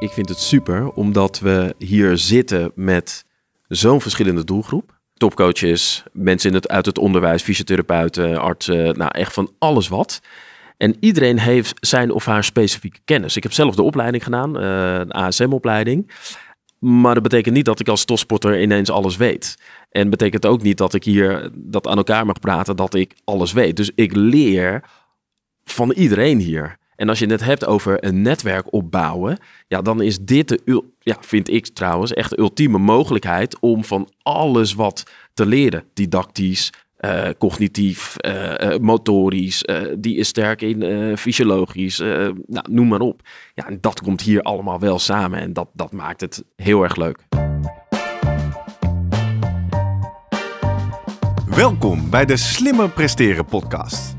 Ik vind het super omdat we hier zitten met zo'n verschillende doelgroep. Topcoaches, mensen in het, uit het onderwijs, fysiotherapeuten, artsen, nou echt van alles wat. En iedereen heeft zijn of haar specifieke kennis. Ik heb zelf de opleiding gedaan, een ASM-opleiding. Maar dat betekent niet dat ik als topsporter ineens alles weet. En betekent ook niet dat ik hier dat aan elkaar mag praten dat ik alles weet. Dus ik leer van iedereen hier. En als je het hebt over een netwerk opbouwen, ja, dan is dit de, ja, vind ik trouwens, echt de ultieme mogelijkheid om van alles wat te leren. Didactisch, uh, cognitief, uh, motorisch, die is sterk in fysiologisch, nou, noem maar op. Ja, en dat komt hier allemaal wel samen en dat, dat maakt het heel erg leuk. Welkom bij de Slimmer Presteren podcast.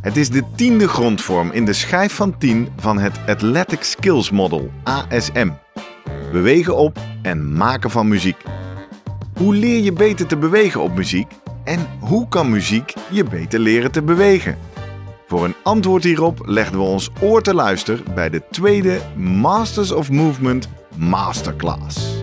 Het is de tiende grondvorm in de schijf van 10 van het Athletic Skills Model, ASM. Bewegen op en maken van muziek. Hoe leer je beter te bewegen op muziek? En hoe kan muziek je beter leren te bewegen? Voor een antwoord hierop legden we ons oor te luisteren bij de tweede Masters of Movement Masterclass.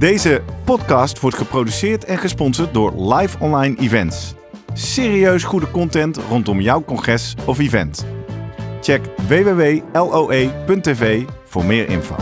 Deze podcast wordt geproduceerd en gesponsord door Live Online Events. Serieus goede content rondom jouw congres of event. Check www.loe.tv voor meer info.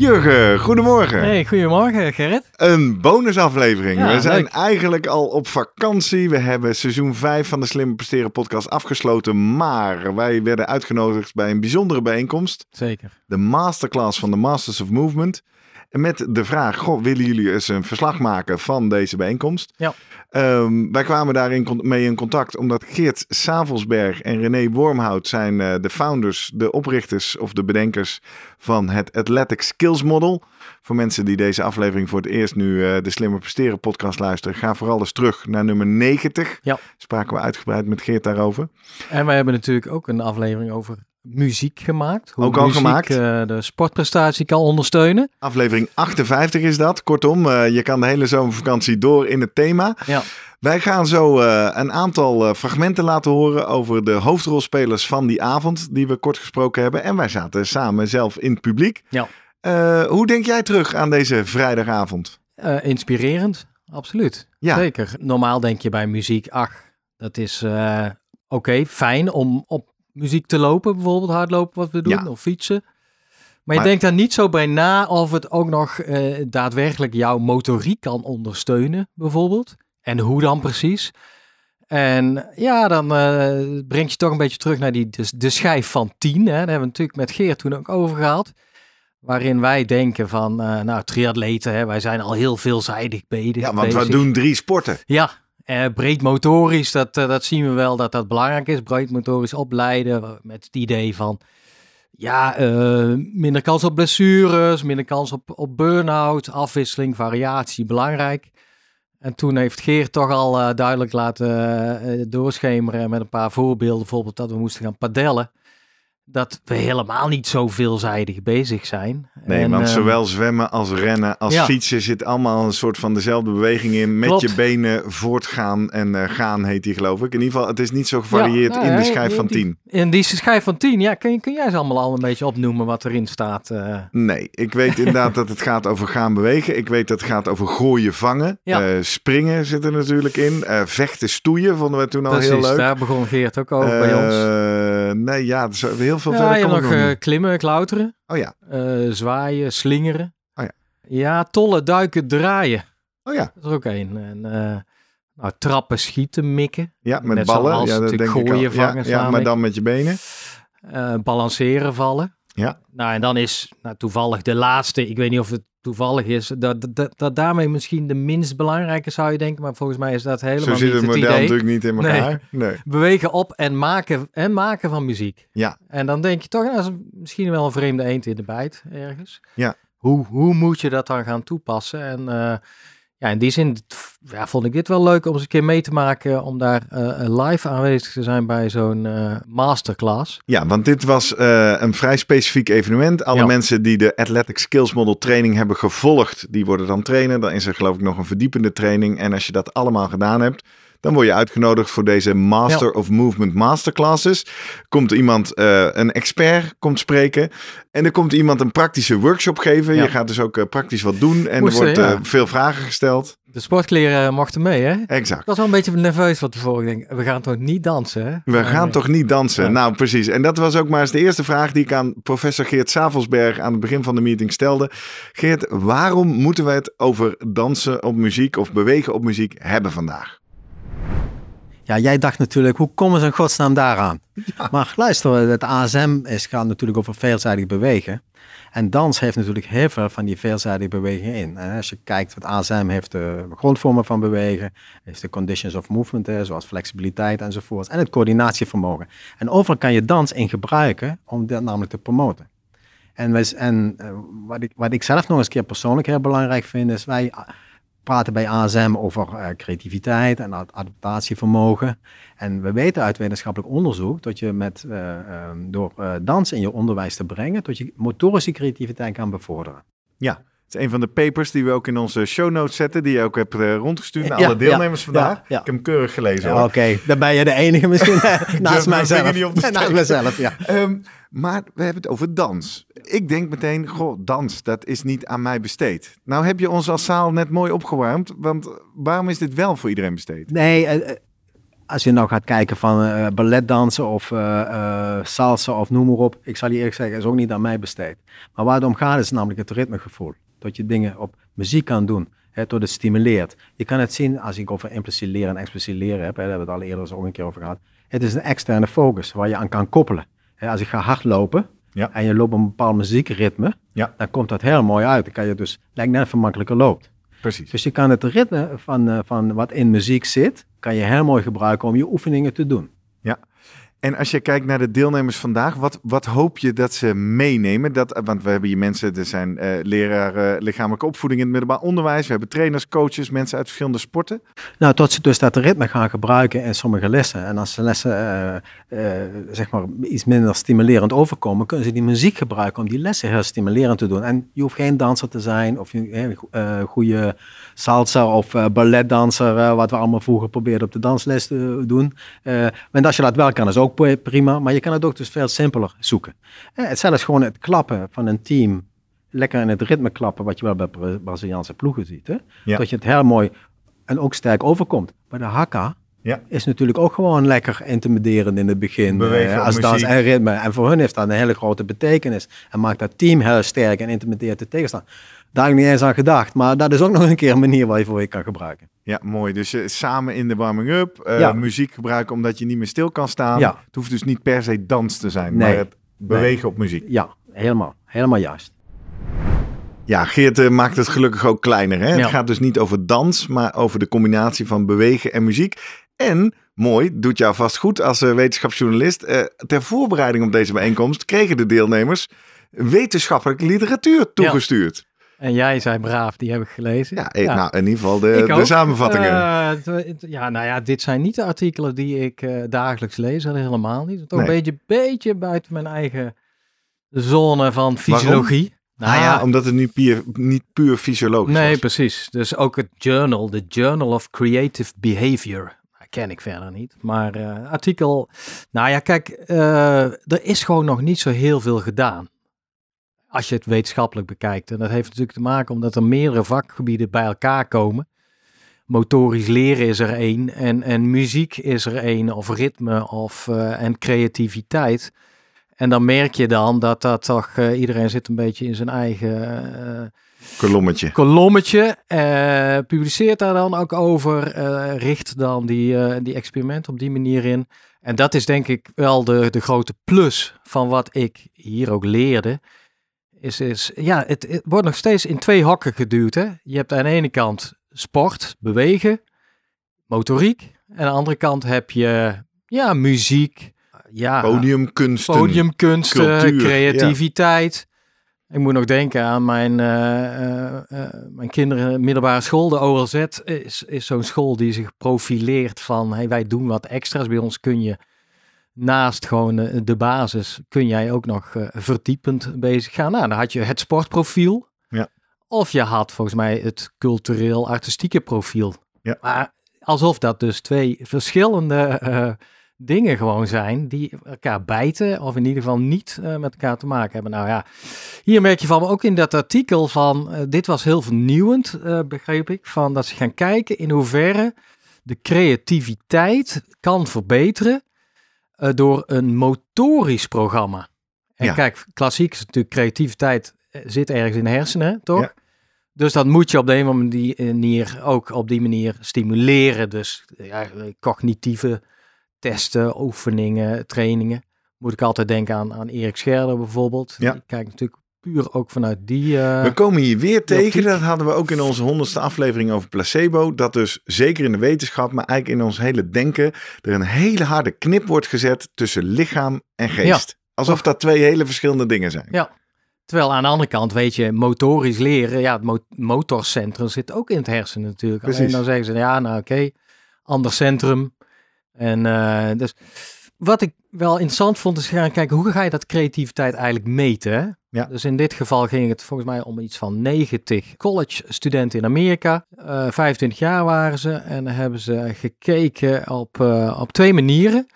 Jurgen, goedemorgen. Hey, goedemorgen Gerrit. Een bonusaflevering. we zijn eigenlijk al op vakantie. We hebben seizoen 5 van de Slimme Presteren podcast afgesloten. Maar wij werden uitgenodigd bij een bijzondere bijeenkomst. Zeker. De masterclass van de Masters of Movement. Met de vraag, goh, willen jullie eens een verslag maken van deze bijeenkomst? Ja. Um, wij kwamen daarin mee in contact omdat Geert Savelsberg en René Wormhout zijn uh, de founders, de oprichters of de bedenkers van het Athletic Skills Model. Voor mensen die deze aflevering voor het eerst nu uh, de Slimmer Presteren podcast luisteren, ga vooral eens terug naar nummer 90. Ja. Spraken we uitgebreid met Geert daarover. En wij hebben natuurlijk ook een aflevering over muziek gemaakt. Hoe ook al muziek, gemaakt. Uh, de sportprestatie kan ondersteunen. Aflevering 58 is dat. Kortom, uh, je kan de hele zomervakantie door in het thema. Ja. Wij gaan zo uh, een aantal fragmenten laten horen over de hoofdrolspelers van die avond die we kort gesproken hebben. En wij zaten samen zelf in het publiek. Ja. hoe denk jij terug aan deze vrijdagavond? inspirerend, absoluut. Ja. Zeker. Normaal denk je bij muziek, ach, dat is oké, fijn om op muziek te lopen, bijvoorbeeld hardlopen wat we doen, of fietsen. Maar, je denkt daar niet zo bij na of het ook nog eh, daadwerkelijk jouw motoriek kan ondersteunen, bijvoorbeeld. En hoe dan precies. En ja, dan uh, breng je toch een beetje terug naar die, de, de schijf van 10. Hè. Daar hebben we natuurlijk met Geert toen ook over gehad. Waarin wij denken van, uh, nou, triatleten, hè, wij zijn al heel veelzijdig bezig. Ja, want we doen drie sporten. Ja, uh, breed motorisch, dat, uh, dat zien we wel dat dat belangrijk is. Breed motorisch opleiden met het idee van ja, minder kans op blessures, minder kans op, op burn-out, afwisseling, variatie, belangrijk. En toen heeft Geert toch al duidelijk laten doorschemeren met een paar voorbeelden, bijvoorbeeld dat we moesten gaan padellen dat we helemaal niet zo veelzijdig bezig zijn. Nee, want ehm, zowel zwemmen als rennen als fietsen zit allemaal een soort van dezelfde beweging in. Met je benen voortgaan en uh, gaan heet die geloof ik. In ieder geval, het is niet zo gevarieerd nou in de schijf van 10. In die schijf van 10, ja. Kun, kun jij ze allemaal al een beetje opnoemen wat erin staat? Uh... Nee, ik weet inderdaad dat het gaat over gaan bewegen. Ik weet dat het gaat over gooien, vangen. Uh, springen zit er natuurlijk in. vechten, stoeien vonden we toen al Precies, heel leuk. daar begon Geert ook over bij ons Eh, nee, ja, er is heel veel Ja, verder je ik nog eh, klimmen, klauteren, Oh ja, eh, zwaaien, slingeren. Oh ja. Ja, tollen, duiken, draaien. oh ja. Dat is er ook één. En, eh, nou, trappen, schieten, mikken. Ja, met Net ballen. Ja, dat denk ik gooien, al. Ja, vangen, ja, maar ik. dan met je benen. eh, balanceren, vallen. Ja. Nou, en dan is nou, toevallig de laatste, ik weet niet of het toevallig is, dat, dat, dat daarmee misschien de minst belangrijke zou je denken, maar volgens mij is dat helemaal Zo zit niet het het model idee. natuurlijk niet in elkaar. Nee. Bewegen op en maken, en maken van muziek. Ja. En dan denk je toch, nou, dat is misschien wel een vreemde eend in de bijt ergens. Ja. Hoe, hoe moet je dat dan gaan toepassen? En eh, ja, in die zin ja, vond ik dit wel leuk om eens een keer mee te maken, om daar eh, live aanwezig te zijn bij zo'n eh, masterclass. Ja, want dit was eh, een vrij specifiek evenement. Alle Ja. mensen die de Athletic Skills Model training hebben gevolgd, die worden dan trainer. Dan is er geloof ik nog een verdiepende training. En als je dat allemaal gedaan hebt, dan word je uitgenodigd voor deze Master of Movement Masterclasses. Komt iemand, eh, een expert, komt spreken. En er komt iemand een praktische workshop geven. Ja. Je gaat dus ook eh, praktisch wat doen. En er wordt ja. eh, veel vragen gesteld. De sportkleren mochten mee, hè? Exact. Ik was wel een beetje nerveus van tevoren. Ik denk, we gaan toch niet dansen, hè? We gaan toch niet dansen? Ja. Nou, precies. En dat was ook maar eens de eerste vraag die ik aan professor Geert Savelsberg aan het begin van de meeting stelde. Geert, waarom moeten we het over dansen op muziek of bewegen op muziek hebben vandaag? Ja, jij dacht natuurlijk, hoe komen ze in godsnaam daaraan? Maar luister, het ASM is, gaat natuurlijk over veelzijdig bewegen. En dans heeft natuurlijk heel veel van die veelzijdige bewegingen in. En als je kijkt, het ASM heeft de grondvormen van bewegen, heeft de conditions of movement, zoals flexibiliteit enzovoort, en het coördinatievermogen. En overal kan je dans in gebruiken om dat namelijk te promoten. En, wij, en eh, wat, ik, wat ik zelf nog eens een keer persoonlijk heel belangrijk vind, is wij praten bij ASM over eh, creativiteit en ad- adaptatievermogen. En we weten uit wetenschappelijk onderzoek dat je met, eh, ehm, door eh, dans in je onderwijs te brengen, dat je motorische creativiteit kan bevorderen. Ja, het is een van de papers die we ook in onze show notes zetten, die je ook hebt eh, rondgestuurd naar Ja, alle deelnemers ja, vandaag. ja. Ik heb hem keurig gelezen. Oké, dan ben je de enige misschien eh, naast mijzelf. niet op te Naast mezelf, ja. Ehm, maar we hebben het over dans. Ik denk meteen, goh, dans, dat is niet aan mij besteed. Nou heb je ons als zaal net mooi opgewarmd, want waarom is dit wel voor iedereen besteed? Nee, eh, als je nou gaat kijken van eh, balletdansen of eh, salsa of noem maar op. Ik zal je eerlijk zeggen, is ook niet aan mij besteed. Maar waar het om gaat is namelijk het ritmegevoel. Dat je dingen op muziek kan doen. Hè, tot het stimuleert. Je kan het zien als ik over impliciet leren en expliciet leren heb. Hè, daar hebben we het al eerder eens ook een keer over gehad. Het is een externe focus waar je aan kan koppelen. Hè, als ik ga hardlopen Ja. en je loopt op een bepaald muziekritme. Ja. Dan komt dat heel mooi uit. Dan kan je dus, lijkt net je makkelijker loopt. Precies. Dus je kan het ritme van, eh, van wat in muziek zit, kan je heel mooi gebruiken om je oefeningen te doen. En als je kijkt naar de deelnemers vandaag, wat, wat hoop je dat ze meenemen? Dat, want we hebben hier mensen, er zijn eh leraren lichamelijke opvoeding in het middelbaar onderwijs. We hebben trainers, coaches, mensen uit verschillende sporten. Nou, tot ze dus dat ritme gaan gebruiken in sommige lessen. En als de lessen eh, eh, zeg maar iets minder stimulerend overkomen, kunnen ze die muziek gebruiken om die lessen heel stimulerend te doen. En je hoeft geen danser te zijn of een eh, goede salsa of eh, balletdanser, eh, wat we allemaal vroeger probeerden op de dansles te doen. Eh, en als je dat wel kan, is ook pri- prima. Maar je kan het ook dus veel simpeler zoeken. Eh, het zelfs gewoon het klappen van een team. Lekker in het ritme klappen, wat je wel bij Bra- Braziliaanse ploegen ziet. Hè? Ja. Dat je het heel mooi en ook sterk overkomt. Maar de hakka Ja. is natuurlijk ook gewoon lekker intimiderend in het begin. Bewegen eh, als dans en ritme. En voor hun heeft dat een hele grote betekenis. En maakt dat team heel sterk en intimideert de tegenstander. Daar heb ik niet eens aan gedacht. Maar dat is ook nog een keer een manier waar je voor je kan gebruiken. Ja, mooi. Dus eh, samen in de warming-up, eh, Ja. muziek gebruiken omdat je niet meer stil kan staan. Ja. Het hoeft dus niet per se dans te zijn, Nee. maar het bewegen op muziek. Ja, helemaal. Helemaal juist. Ja, Geert maakt het gelukkig ook kleiner. Hè? Ja. Het gaat dus niet over dans, maar over de combinatie van bewegen en muziek. En, mooi, doet jou vast goed als eh, wetenschapsjournalist. eh, ter voorbereiding op deze bijeenkomst kregen de deelnemers wetenschappelijke literatuur toegestuurd. En jij zei braaf, die heb ik gelezen. Ja, nou in ieder geval de, de samenvattingen. Eh, ja, nou ja, dit zijn niet de artikelen die ik dagelijks lees, dat helemaal niet. Toch Nee. een beetje, beetje buiten mijn eigen zone van fysiologie. Nou ah, ja, omdat het nu puur, niet puur fysiologisch nee, was. precies. Dus ook het journal, de Journal of Creative Behavior. Ken ik verder niet. Maar eh, artikel, nou ja, kijk, eh, er is gewoon nog niet zo heel veel gedaan. Als je het wetenschappelijk bekijkt. En dat heeft natuurlijk te maken omdat er meerdere vakgebieden bij elkaar komen. motorisch leren is er één en, en muziek is er één, of ritme of, uh, en creativiteit. En dan merk je dan dat dat toch, iedereen zit een beetje in zijn eigen uh, kolommetje. kolommetje publiceert daar dan ook over, richt dan die, die experimenten op die manier in. En dat is denk ik wel de, de grote plus van wat ik hier ook leerde. Is, is ja, het, het wordt nog steeds in twee hakken geduwd. Hè? Je hebt aan de ene kant sport, bewegen, motoriek. En aan de andere kant heb je ja, muziek, ja, podiumkunsten, podiumkunsten creativiteit. Ik moet nog denken aan mijn, uh, uh, mijn kinderen middelbare school. De OLZ is, is zo'n school die zich profileert van hey, wij doen wat extra's. Bij ons kun je naast gewoon de basis, kun jij ook nog verdiepend bezig gaan. Nou, dan had je het sportprofiel. Ja. Of je had volgens mij het cultureel-artistieke profiel. Ja. Maar alsof dat dus twee verschillende dingen gewoon zijn die elkaar bijten of in ieder geval niet uh, met elkaar te maken hebben. Nou ja, hier merk je van ook in dat artikel van, uh, dit was heel vernieuwend, uh, begreep ik, van dat ze gaan kijken in hoeverre de creativiteit kan verbeteren door een motorisch programma. En Ja. kijk, klassiek is natuurlijk creativiteit zit ergens in de hersenen, toch? Ja. Dus dat moet je op de een of andere manier ook op die manier stimuleren. Dus ja, cognitieve testen, oefeningen, trainingen. Moet ik altijd denken aan, aan Erik Scherder bijvoorbeeld. Ja. Die kijkt natuurlijk puur ook vanuit die... eh, We komen hier weer tegen, optiek. dat hadden we ook in onze honderdste aflevering over placebo, dat dus zeker in de wetenschap, maar eigenlijk in ons hele denken, er een hele harde knip wordt gezet tussen lichaam en geest. Alsof dat twee hele verschillende dingen zijn. Ja. Terwijl aan de andere kant, weet je, motorisch leren, ja, het mo- motorcentrum zit ook in het hersenen natuurlijk. Alleen Precies. dan zeggen ze, ja, nou oké, ander centrum. En eh, dus wat ik wel interessant vond, is gaan kijken, hoe ga je dat creativiteit eigenlijk meten? Ja. Dus in dit geval ging het volgens mij om iets van 90 college studenten in Amerika. Eh 25 jaar waren ze en dan hebben ze gekeken op, eh, op twee manieren. Aan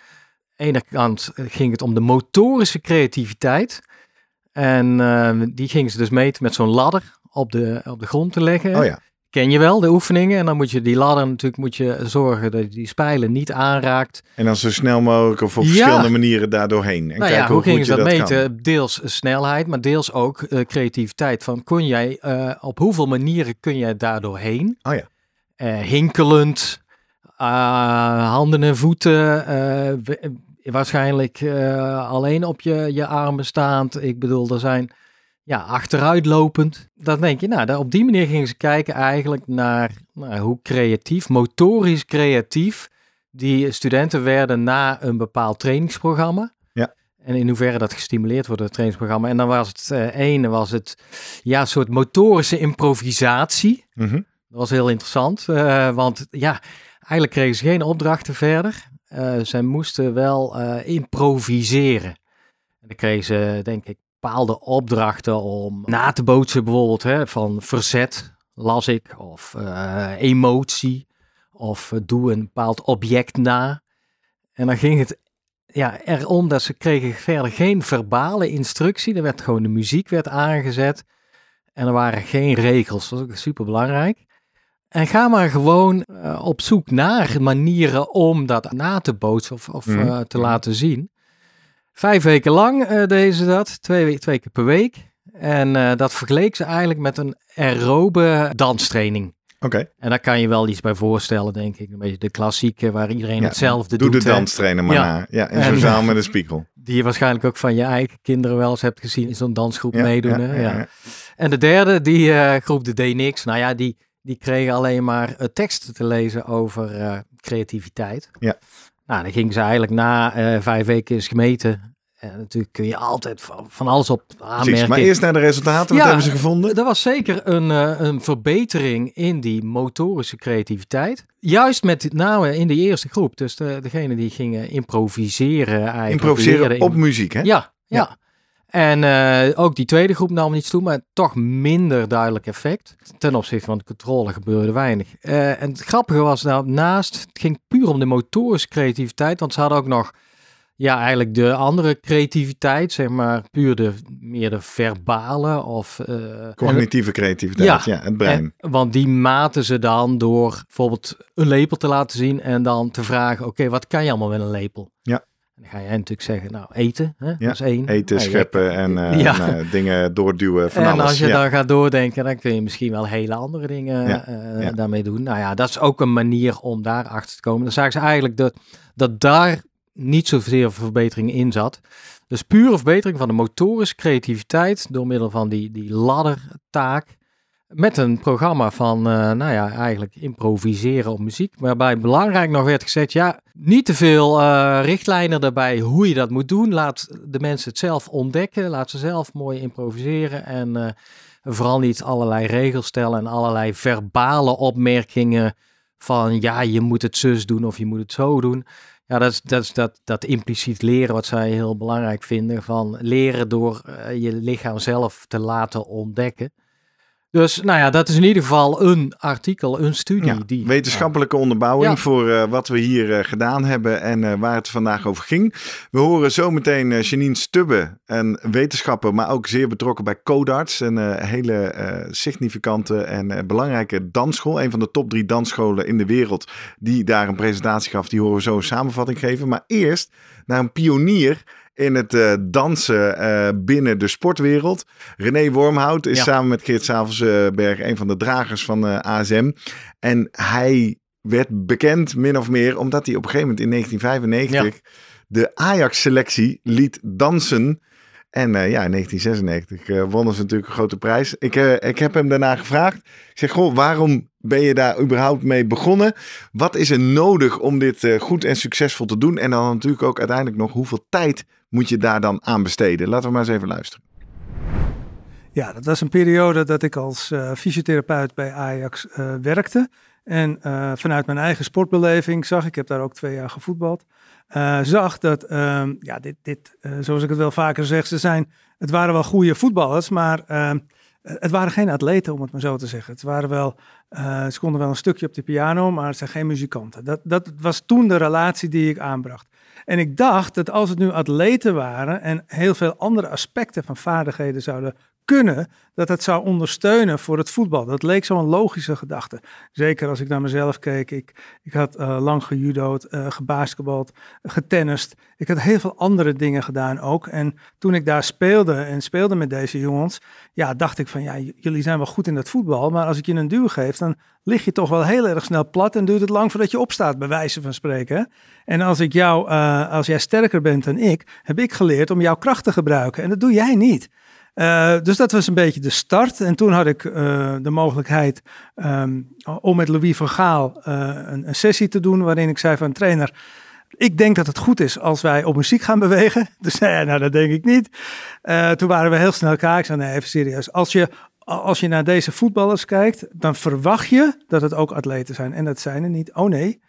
de ene kant ging het om de motorische creativiteit. En die gingen ze dus meten met zo'n ladder op de, op de grond te leggen. Oh ja, Ken je wel, de oefeningen. En dan moet je die ladder natuurlijk moet je zorgen dat je die spijlen niet aanraakt. en dan zo snel mogelijk of op Ja. verschillende manieren daardoorheen. En nou kijken ja, hoe hoe ze je dat, meten? kan. Deels snelheid, maar deels ook eh, creativiteit. Van kon jij, eh, op hoeveel manieren kun jij daardoor heen? Oh ja. Eh, hinkelend, handen en voeten, eh, waarschijnlijk eh, alleen op je, je armen staand. Ik bedoel, er zijn ja, achteruitlopend. Dan denk je, nou, op die manier gingen ze kijken eigenlijk naar nou, hoe creatief, motorisch creatief, die studenten werden na een bepaald trainingsprogramma. Ja. En in hoeverre dat gestimuleerd wordt, het trainingsprogramma. En dan was het ene, was het ja, een soort motorische improvisatie. Mhm. Dat was heel interessant, eh, want ja, eigenlijk kregen ze geen opdrachten verder. Eh, zij moesten wel improviseren. En dan kregen ze, denk ik, bepaalde opdrachten om na te bootsen, bijvoorbeeld hè, van verzet, las ik, of eh, emotie, of eh, doe een bepaald object na. En dan ging het ja, erom dat ze kregen verder geen verbale instructie. Er werd gewoon de muziek werd aangezet. En er waren geen regels. Dat was ook super belangrijk. En ga maar gewoon eh, op zoek naar manieren om dat na te bootsen of, of Mhm. te laten zien. Vijf weken lang eh deden ze dat, twee, we- twee keer per week. En eh, dat vergeleek ze eigenlijk met een aerobe danstraining. Oké, En daar kan je wel iets bij voorstellen, denk ik. Een beetje de klassieke waar iedereen Ja, hetzelfde doe doet. de hè. danstrainer maar Ja. na. Ja, in En- zo'n zaal met een spiegel. Die je waarschijnlijk ook van je eigen kinderen wel eens hebt gezien in zo'n dansgroep Ja, meedoen. ja. En de derde, die eh, groep, de deed niks. Nou ja, die, die kregen alleen maar teksten te lezen over creativiteit. Ja. Nou, dan gingen ze eigenlijk na eh, vijf weken is gemeten. En natuurlijk kun je altijd van, van alles op aanmerken. Precies, maar eerst naar de resultaten. Wat Ja, hebben ze gevonden? Er was zeker een, eh, een verbetering in die motorische creativiteit. Juist met name in de eerste groep. Dus de, degene die gingen improviseren. Improviseren op muziek, hè? ja, ja. En eh, ook die tweede groep nam niets toe, maar toch minder duidelijk effect. Ten opzichte van de controle gebeurde weinig. Eh, en het grappige was nou, naast, het ging puur om de motorische creativiteit, want ze hadden ook nog Ja, eigenlijk de andere creativiteit, zeg maar, puur de meer de verbale of... Uh, Cognitieve creativiteit, ja, het brein. want die maten ze dan door bijvoorbeeld een lepel te laten zien en dan te vragen, oké, wat kan je allemaal met een lepel? Ja. Dan ga jij natuurlijk zeggen, nou, eten, hè? Ja, dat is één. Eten, scheppen en, uh, ja. en uh, dingen doorduwen van en alles. als je dan gaat doordenken, dan kun je misschien wel hele andere dingen daarmee doen. Nou ja, dat is ook een manier om daar achter te komen. Dan zagen ze eigenlijk dat, dat daar niet zozeer verbetering in zat. Dus pure verbetering van de motorische creativiteit door middel van die, die laddertaak. Met een programma van, uh, nou ja, eigenlijk improviseren op muziek. Waarbij belangrijk nog werd gezegd, ja, niet te veel uh, richtlijnen erbij hoe je dat moet doen. Laat de mensen het zelf ontdekken. Laat ze zelf mooi improviseren. En uh, vooral niet allerlei regels stellen en allerlei verbale opmerkingen van, ja, je moet het zus doen of je moet het zo doen. Ja, dat is, dat, dat, dat impliciet leren wat zij heel belangrijk vinden. Van leren door je lichaam zelf te laten ontdekken. Dus nou ja, dat is in ieder geval een artikel, een studie. Ja, die, wetenschappelijke onderbouwing Ja. voor uh, wat we hier uh, gedaan hebben en uh, waar het vandaag over ging. We horen zometeen Janine Stubbe, een wetenschapper, maar ook zeer betrokken bij Codarts. Een hele significante en belangrijke dansschool. Een van de top drie dansscholen in de wereld die daar een presentatie gaf. Die horen we zo een samenvatting geven. Maar eerst naar een pionier in het uh, dansen uh, binnen de sportwereld. René Wormhout is ja. samen met Geert Savelsberg een van de dragers van uh, ASM. En hij werd bekend min of meer omdat hij op een gegeven moment in 1995 ja. de Ajax-selectie liet dansen. En ja, in 1996 wonnen ze natuurlijk een grote prijs. Ik, ik heb hem daarna gevraagd. Ik zeg, goh, waarom ben je daar überhaupt mee begonnen? Wat is er nodig om dit goed en succesvol te doen? En dan natuurlijk ook uiteindelijk nog hoeveel tijd moet je daar dan aan besteden? Laten we maar eens even luisteren. Ja, dat was een periode dat ik als uh, fysiotherapeut bij Ajax uh, werkte. En vanuit mijn eigen sportbeleving zag, ik heb daar ook twee jaar gevoetbald, zag dat, ja, dit, dit zoals ik het wel vaker zeg, ze zijn, het waren wel goede voetballers, maar het waren geen atleten, om het maar zo te zeggen. Het waren wel, uh, ze konden wel een stukje op de piano, maar het zijn geen muzikanten. Dat, dat was toen de relatie die ik aanbracht. En ik dacht dat als het nu atleten waren en heel veel andere aspecten van vaardigheden zouden kunnen, dat het zou ondersteunen voor het voetbal. Dat leek zo'n logische gedachte. Zeker als ik naar mezelf keek. Ik, ik had uh, lang gejudo'd, uh, gebasketbald, getennist. Ik had heel veel andere dingen gedaan ook. En toen ik daar speelde en speelde met deze jongens, ja, dacht ik van ja, jullie zijn wel goed in dat voetbal, maar als ik je een duw geef, dan lig je toch wel heel erg snel plat en duurt het lang voordat je opstaat, bij wijze van spreken. En als ik jou, uh, als jij sterker bent dan ik, heb ik geleerd om jouw kracht te gebruiken. En dat doe jij niet. Uh, dus dat was een beetje de start. En toen had ik uh, de mogelijkheid um, om met Louis van Gaal uh, een, een, sessie te doen. Waarin ik zei van trainer, ik denk dat het goed is als wij op muziek gaan bewegen. Toen zei hij, nou dat denk ik niet. toen waren we heel snel elkaar. Ik zei, nee even serieus. Als je, als je naar deze voetballers kijkt, dan verwacht je dat het ook atleten zijn. En dat zijn er niet. Oh nee.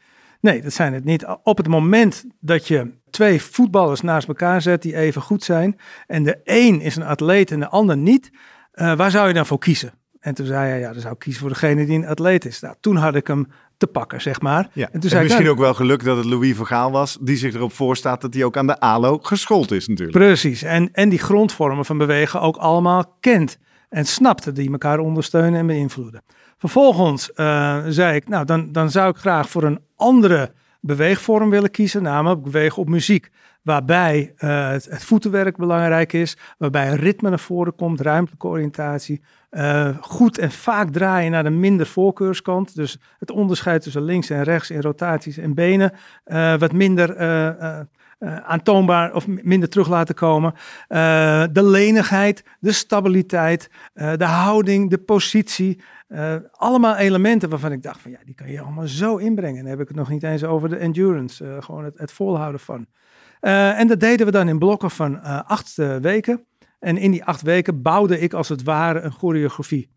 Nee, dat zijn het niet. Op het moment dat je twee voetballers naast elkaar zet die even goed zijn. en de een is een atleet en de ander niet. Uh, waar zou je dan voor kiezen? En toen zei hij, ja, dan zou ik kiezen voor degene die een atleet is. Nou, toen had ik hem te pakken, zeg maar. Ja. En, toen en zei misschien ik, ook wel geluk dat het Louis van Gaal was... die zich erop voorstaat dat hij ook aan de ALO geschoold is natuurlijk. Precies. En, en die grondvormen van bewegen ook allemaal kent. En snapte die elkaar ondersteunen en beïnvloeden. Vervolgens uh, zei ik, nou, dan, dan zou ik graag voor een andere beweegvorm willen kiezen, namelijk bewegen op muziek. Waarbij uh, het, voetenwerk belangrijk is, waarbij ritme naar voren komt, ruimtelijke oriëntatie. Uh, goed en vaak draaien naar de minder voorkeurskant. Dus het onderscheid tussen links en rechts in rotaties en benen wat minder aantoonbaar of minder terug laten komen. de lenigheid, de stabiliteit, de houding, de positie. Uh, allemaal elementen waarvan ik dacht van ja, die kan je allemaal zo inbrengen. En dan heb ik het nog niet eens over de endurance, uh, gewoon het, het, volhouden van. Uh, en dat deden we dan in blokken van acht weken. En in die acht weken bouwde ik als het ware een choreografie.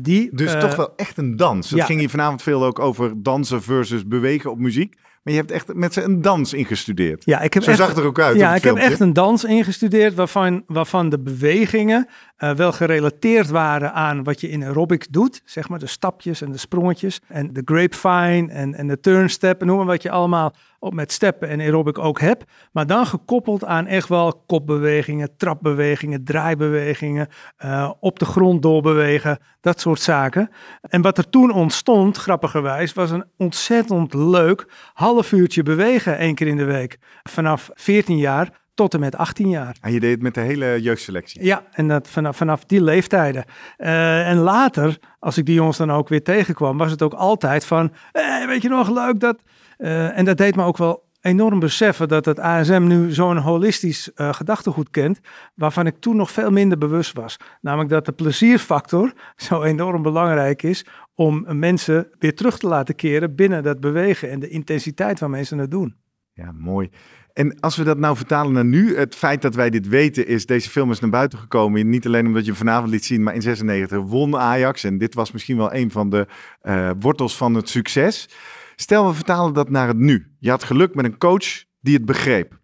die, dus toch wel echt een dans. Het ja. ging hier vanavond veel ook over dansen versus bewegen op muziek. Maar je hebt echt met ze een dans ingestudeerd. Ja, ik heb Zo echt, zag het er ook uit. Ja, ik heb echt een dans ingestudeerd waarvan, waarvan de bewegingen uh, wel gerelateerd waren aan wat je in aerobics doet. Zeg maar de stapjes en de sprongetjes en de grapevine en, en de turnstep en noem maar wat je allemaal op met steppen en aerobic ook hebt. Maar dan gekoppeld aan echt wel kopbewegingen, trapbewegingen, draaibewegingen, uh, op de grond doorbewegen, dat soort zaken. En wat er toen ontstond, grappigerwijs, was een ontzettend leuk half uurtje bewegen één keer in de week. Vanaf 14 jaar tot en met 18 jaar. En je deed het met de hele jeugdselectie? Ja, en dat vanaf, vanaf die leeftijden. Uh, en later, als ik die jongens dan ook weer tegenkwam, was het ook altijd van, hey, weet je nog, leuk dat... Uh, en dat deed me ook wel enorm beseffen dat het ASM nu zo'n holistisch uh, gedachtegoed kent, waarvan ik toen nog veel minder bewust was. Namelijk dat de plezierfactor zo enorm belangrijk is om mensen weer terug te laten keren binnen dat bewegen en de intensiteit waarmee ze het doen. Ja, mooi. En als we dat nou vertalen naar nu, het feit dat wij dit weten is, deze film is naar buiten gekomen. Niet alleen omdat je hem vanavond liet zien, maar in 96 won Ajax. En dit was misschien wel een van de uh, wortels van het succes. Stel, we vertalen dat naar het nu. Je had geluk met een coach die het begreep.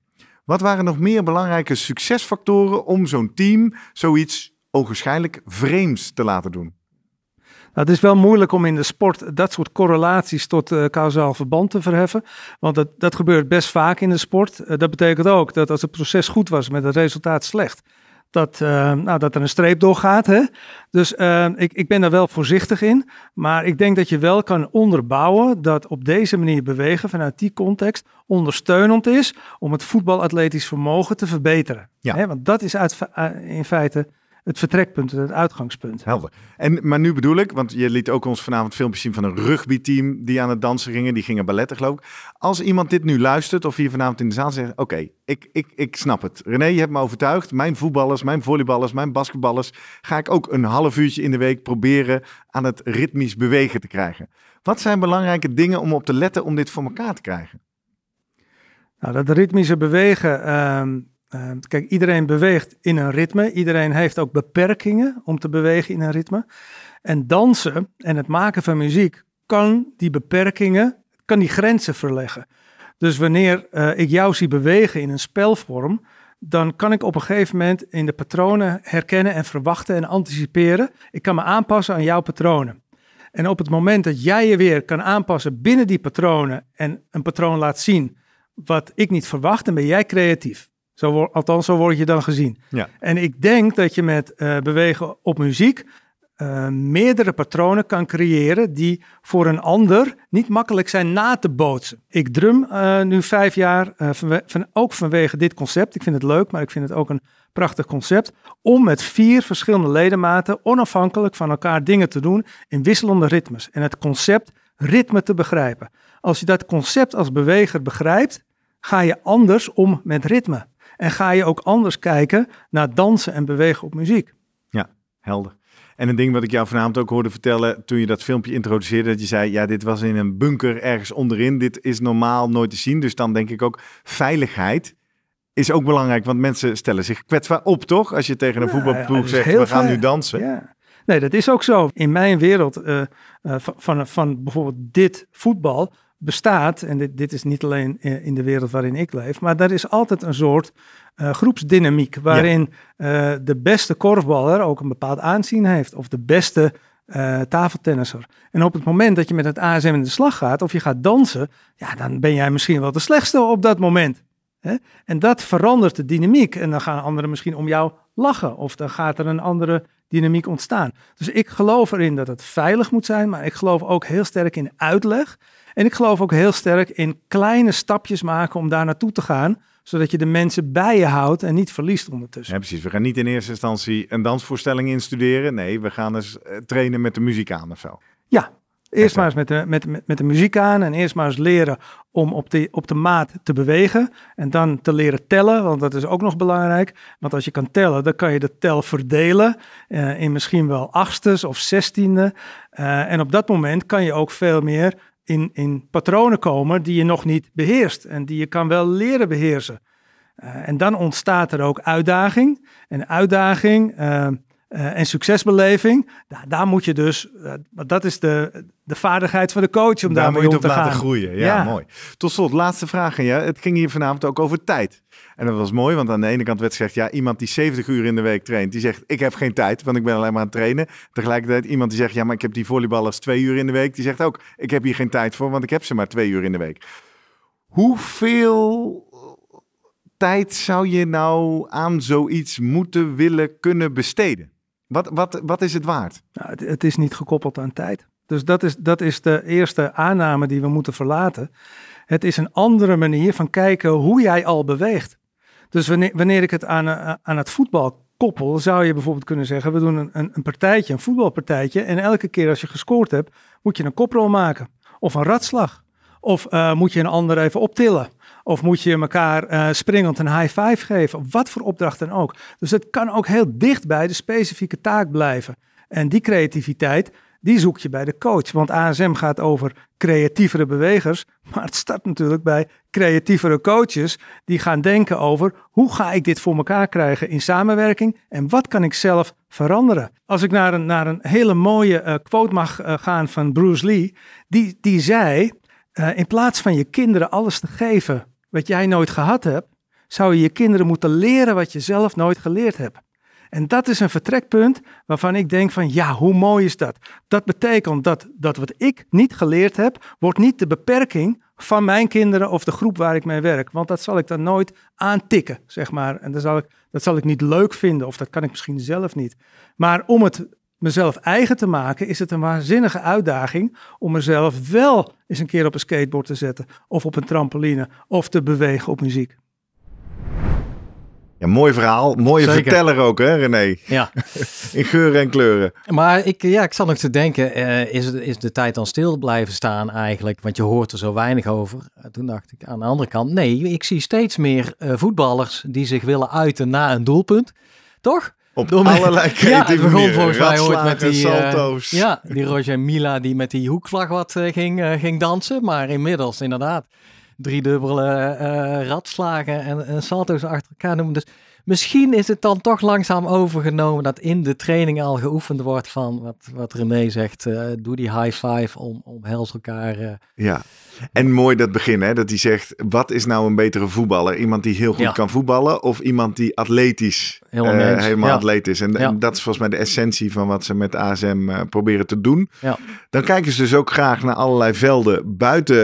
Wat waren nog meer belangrijke succesfactoren om zo'n team zoiets ogenschijnlijk vreemds te laten doen? Nou, het is wel moeilijk om in de sport dat soort correlaties tot uh, kausaal verband te verheffen. Want dat, dat gebeurt best vaak in de sport. Uh, dat betekent ook dat als het proces goed was met het resultaat slecht, dat, uh, nou, dat er een streep doorgaat. Hè? Dus ik, ik ben daar wel voorzichtig in. Maar ik denk dat je wel kan onderbouwen dat op deze manier bewegen vanuit die context ondersteunend is om het voetbalatletisch vermogen te verbeteren. Ja. Hè? Want dat is uit, in feite het vertrekpunt, het uitgangspunt. Helder. En, maar nu bedoel ik, want je liet ook ons vanavond filmpjes zien van een rugbyteam die aan het dansen gingen. Die gingen balletten geloof ik. Als iemand dit nu luistert of hier vanavond in de zaal zegt, oké, ik, ik, ik snap het. René, je hebt me overtuigd. Mijn voetballers, mijn volleyballers, mijn basketballers ga ik ook een half uurtje in de week proberen aan het ritmisch bewegen te krijgen. Wat zijn belangrijke dingen om op te letten om dit voor elkaar te krijgen? Nou, dat ritmische bewegen, ehm, Ehm, kijk, iedereen beweegt in een ritme. Iedereen heeft ook beperkingen om te bewegen in een ritme. En dansen en het maken van muziek kan die beperkingen, kan die grenzen verleggen. Dus wanneer uh, ik jou zie bewegen in een spelvorm, dan kan ik op een gegeven moment in de patronen herkennen en verwachten en anticiperen. Ik kan me aanpassen aan jouw patronen. En op het moment dat jij je weer kan aanpassen binnen die patronen en een patroon laat zien wat ik niet verwacht, dan ben jij creatief. Zo althans, zo word je dan gezien. Ja. En ik denk dat je met uh, bewegen op muziek uh, meerdere patronen kan creëren die voor een ander niet makkelijk zijn na te bootsen. Ik drum uh, nu vijf jaar, van, van, ook vanwege dit concept. Ik vind het leuk, maar ik vind het ook een prachtig concept. Om met vier verschillende ledematen onafhankelijk van elkaar dingen te doen in wisselende ritmes. En het concept ritme te begrijpen. Als je dat concept als beweger begrijpt, ga je anders om met ritme. En ga je ook anders kijken naar dansen en bewegen op muziek. Ja, helder. En een ding wat ik jou vanavond ook hoorde vertellen toen je dat filmpje introduceerde, dat je zei, ja, dit was in een bunker ergens onderin, dit is normaal nooit te zien. Dus dan denk ik ook, veiligheid is ook belangrijk, want mensen stellen zich kwetsbaar op, toch? Als je tegen een ja, voetbalploeg zegt, we gaan nu dansen. Ja. Nee, dat is ook zo. In mijn wereld uh, uh, van, van, van bijvoorbeeld dit voetbal bestaat, en dit, dit is niet alleen in de wereld waarin ik leef, maar er is altijd een soort uh, groepsdynamiek waarin uh, de beste korfballer ook een bepaald aanzien heeft, of de beste uh, tafeltennisser. En op het moment dat je met het ASM in de slag gaat, of je gaat dansen, ja, dan ben jij misschien wel de slechtste op dat moment. Hè? En dat verandert de dynamiek. En dan gaan anderen misschien om jou lachen, of dan gaat er een andere dynamiek ontstaan. Dus ik geloof erin dat het veilig moet zijn, maar ik geloof ook heel sterk in uitleg. En ik geloof ook heel sterk in kleine stapjes maken om daar naartoe te gaan, zodat je de mensen bij je houdt en niet verliest ondertussen. Ja, precies. We gaan niet in eerste instantie een dansvoorstelling instuderen. Nee, we gaan eens eh, trainen met de muziek aan of zo. Ja, Eerst maar eens met de, met, met, met de muziek aan en eerst maar eens leren om op de, op de maat te bewegen. En dan te leren tellen, want dat is ook nog belangrijk. Want als je kan tellen, dan kan je de tel verdelen uh, in misschien wel achtstes of zestiende. Uh, en op dat moment kan je ook veel meer in, in patronen komen die je nog niet beheerst en die je kan wel leren beheersen. Uh, en dan ontstaat er ook uitdaging. En uitdaging, uh, en succesbeleving, daar, daar moet je dus, dat is de, de vaardigheid van de coach om daar daarmee om te gaan. laten groeien. Ja, mooi. Tot slot, laatste vraag aan je. Het ging hier vanavond ook over tijd. En dat was mooi, want aan de ene kant werd gezegd, ja, iemand die 70 uur in de week traint, die zegt, ik heb geen tijd, want ik ben alleen maar aan het trainen. Tegelijkertijd iemand die zegt, ja, maar ik heb die volleyballers twee uur in de week, die zegt ook, ik heb hier geen tijd voor, want ik heb ze maar twee uur in de week. Hoeveel tijd zou je nou aan zoiets moeten willen kunnen besteden? Wat, wat, wat is het waard? Nou, het, het is niet gekoppeld aan tijd. Dus dat is, dat is de eerste aanname die we moeten verlaten. Het is een andere manier van kijken hoe jij al beweegt. Dus wanneer, wanneer ik het aan, eh, aan het voetbal koppel, zou je bijvoorbeeld kunnen zeggen: we doen een, een, een partijtje, een voetbalpartijtje. En elke keer als je gescoord hebt, moet je een koprol maken. Of een ratslag. Of uh, moet je een ander even optillen. Of moet je elkaar uh, springend een high five geven. Of wat voor opdracht dan ook. Dus het kan ook heel dicht bij de specifieke taak blijven. En die creativiteit, die zoek je bij de coach. Want ASM gaat over creatievere bewegers, maar het start natuurlijk bij creatievere coaches die gaan denken over hoe ga ik dit voor elkaar krijgen in samenwerking en wat kan ik zelf veranderen. Als ik naar een, naar een hele mooie uh, quote mag uh, gaan van Bruce Lee, die, die zei, in plaats van je kinderen alles te geven wat jij nooit gehad hebt, zou je je kinderen moeten leren wat je zelf nooit geleerd hebt. En dat is een vertrekpunt waarvan ik denk van ja, hoe mooi is dat? Dat betekent dat, dat wat ik niet geleerd heb, wordt niet de beperking van mijn kinderen of de groep waar ik mee werk. Want dat zal ik dan nooit aantikken, zeg maar. En dat zal ik, dat zal ik niet leuk vinden of dat kan ik misschien zelf niet. Maar om het mezelf eigen te maken, is het een waanzinnige uitdaging om mezelf wel eens een keer op een skateboard te zetten of op een trampoline of te bewegen op muziek. Ja, mooi verhaal. Mooie verteller ook, hè, René? Ja. In geuren en kleuren. Maar ik, ja, ik zat nog te denken, uh, is, is de tijd dan stil blijven staan eigenlijk? Want je hoort er zo weinig over. Uh, toen dacht ik aan de andere kant, nee, ik zie steeds meer uh, voetballers die zich willen uiten na een doelpunt. Toch? Op allerlei Ja, het begon volgens mij ooit met die... salto's. ja, die Roger Mila die met die hoekvlag wat ging, ging dansen. Maar inmiddels inderdaad driedubbele uh, radslagen en, en, salto's achter elkaar noemen. Dus misschien is het dan toch langzaam overgenomen dat in de training al geoefend wordt van wat, wat René zegt. Uh, doe die high five om, omhels elkaar. Uh. Ja, en mooi dat begin hè, dat hij zegt, wat is nou een betere voetballer? Iemand die heel goed kan voetballen of iemand die atletisch, helemaal, helemaal ja. atleet is? En, ja. en, dat is volgens mij de essentie van wat ze met ASM proberen te doen. Ja. Dan kijken ze dus ook graag naar allerlei velden buiten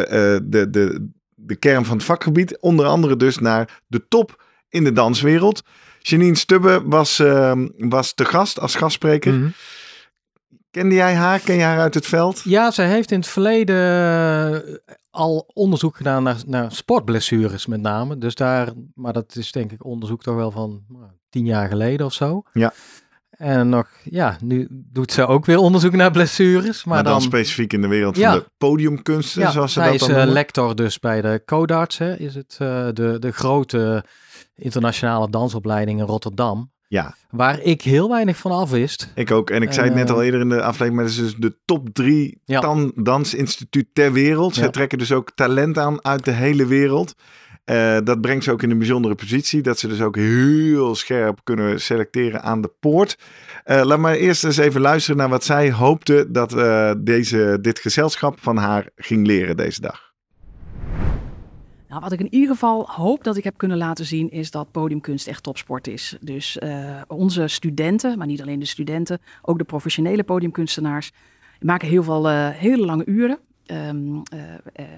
de, de, de kern van het vakgebied. Onder andere dus naar de top in de danswereld. Janine Stubbe was, uh, was te gast als gastspreker. Mm Kende jij haar? Ken je haar uit het veld? Ja, zij heeft in het verleden eh, al onderzoek gedaan naar, naar sportblessures met name. Dus daar, maar dat is denk ik onderzoek toch wel van nou, tien jaar geleden of zo. Ja. En nog, ja, nu doet ze ook weer onderzoek naar blessures. Maar, maar dan, specifiek in de wereld van de podiumkunsten, ja, zoals ze dat dan is uh, lector dus bij de Codarts, hè, is het uh, de, de grote internationale dansopleiding in Rotterdam. Ja. Waar ik heel weinig van af wist. Ik ook. En ik zei het net al eh, eerder in de aflevering, maar het is dus de top drie ja. dansinstituut ter wereld. Ze trekken dus ook talent aan uit de hele wereld. Uh, dat brengt ze ook in een bijzondere positie. Dat ze dus ook heel scherp kunnen selecteren aan de poort. Uh, laat maar eerst eens even luisteren naar wat zij hoopte dat uh, deze, dit gezelschap van haar ging leren deze dag. Nou, wat ik in ieder geval hoop dat ik heb kunnen laten zien, is dat podiumkunst echt topsport is. Dus onze studenten, maar niet alleen de studenten, ook de professionele podiumkunstenaars, maken heel veel hele lange uren. Um,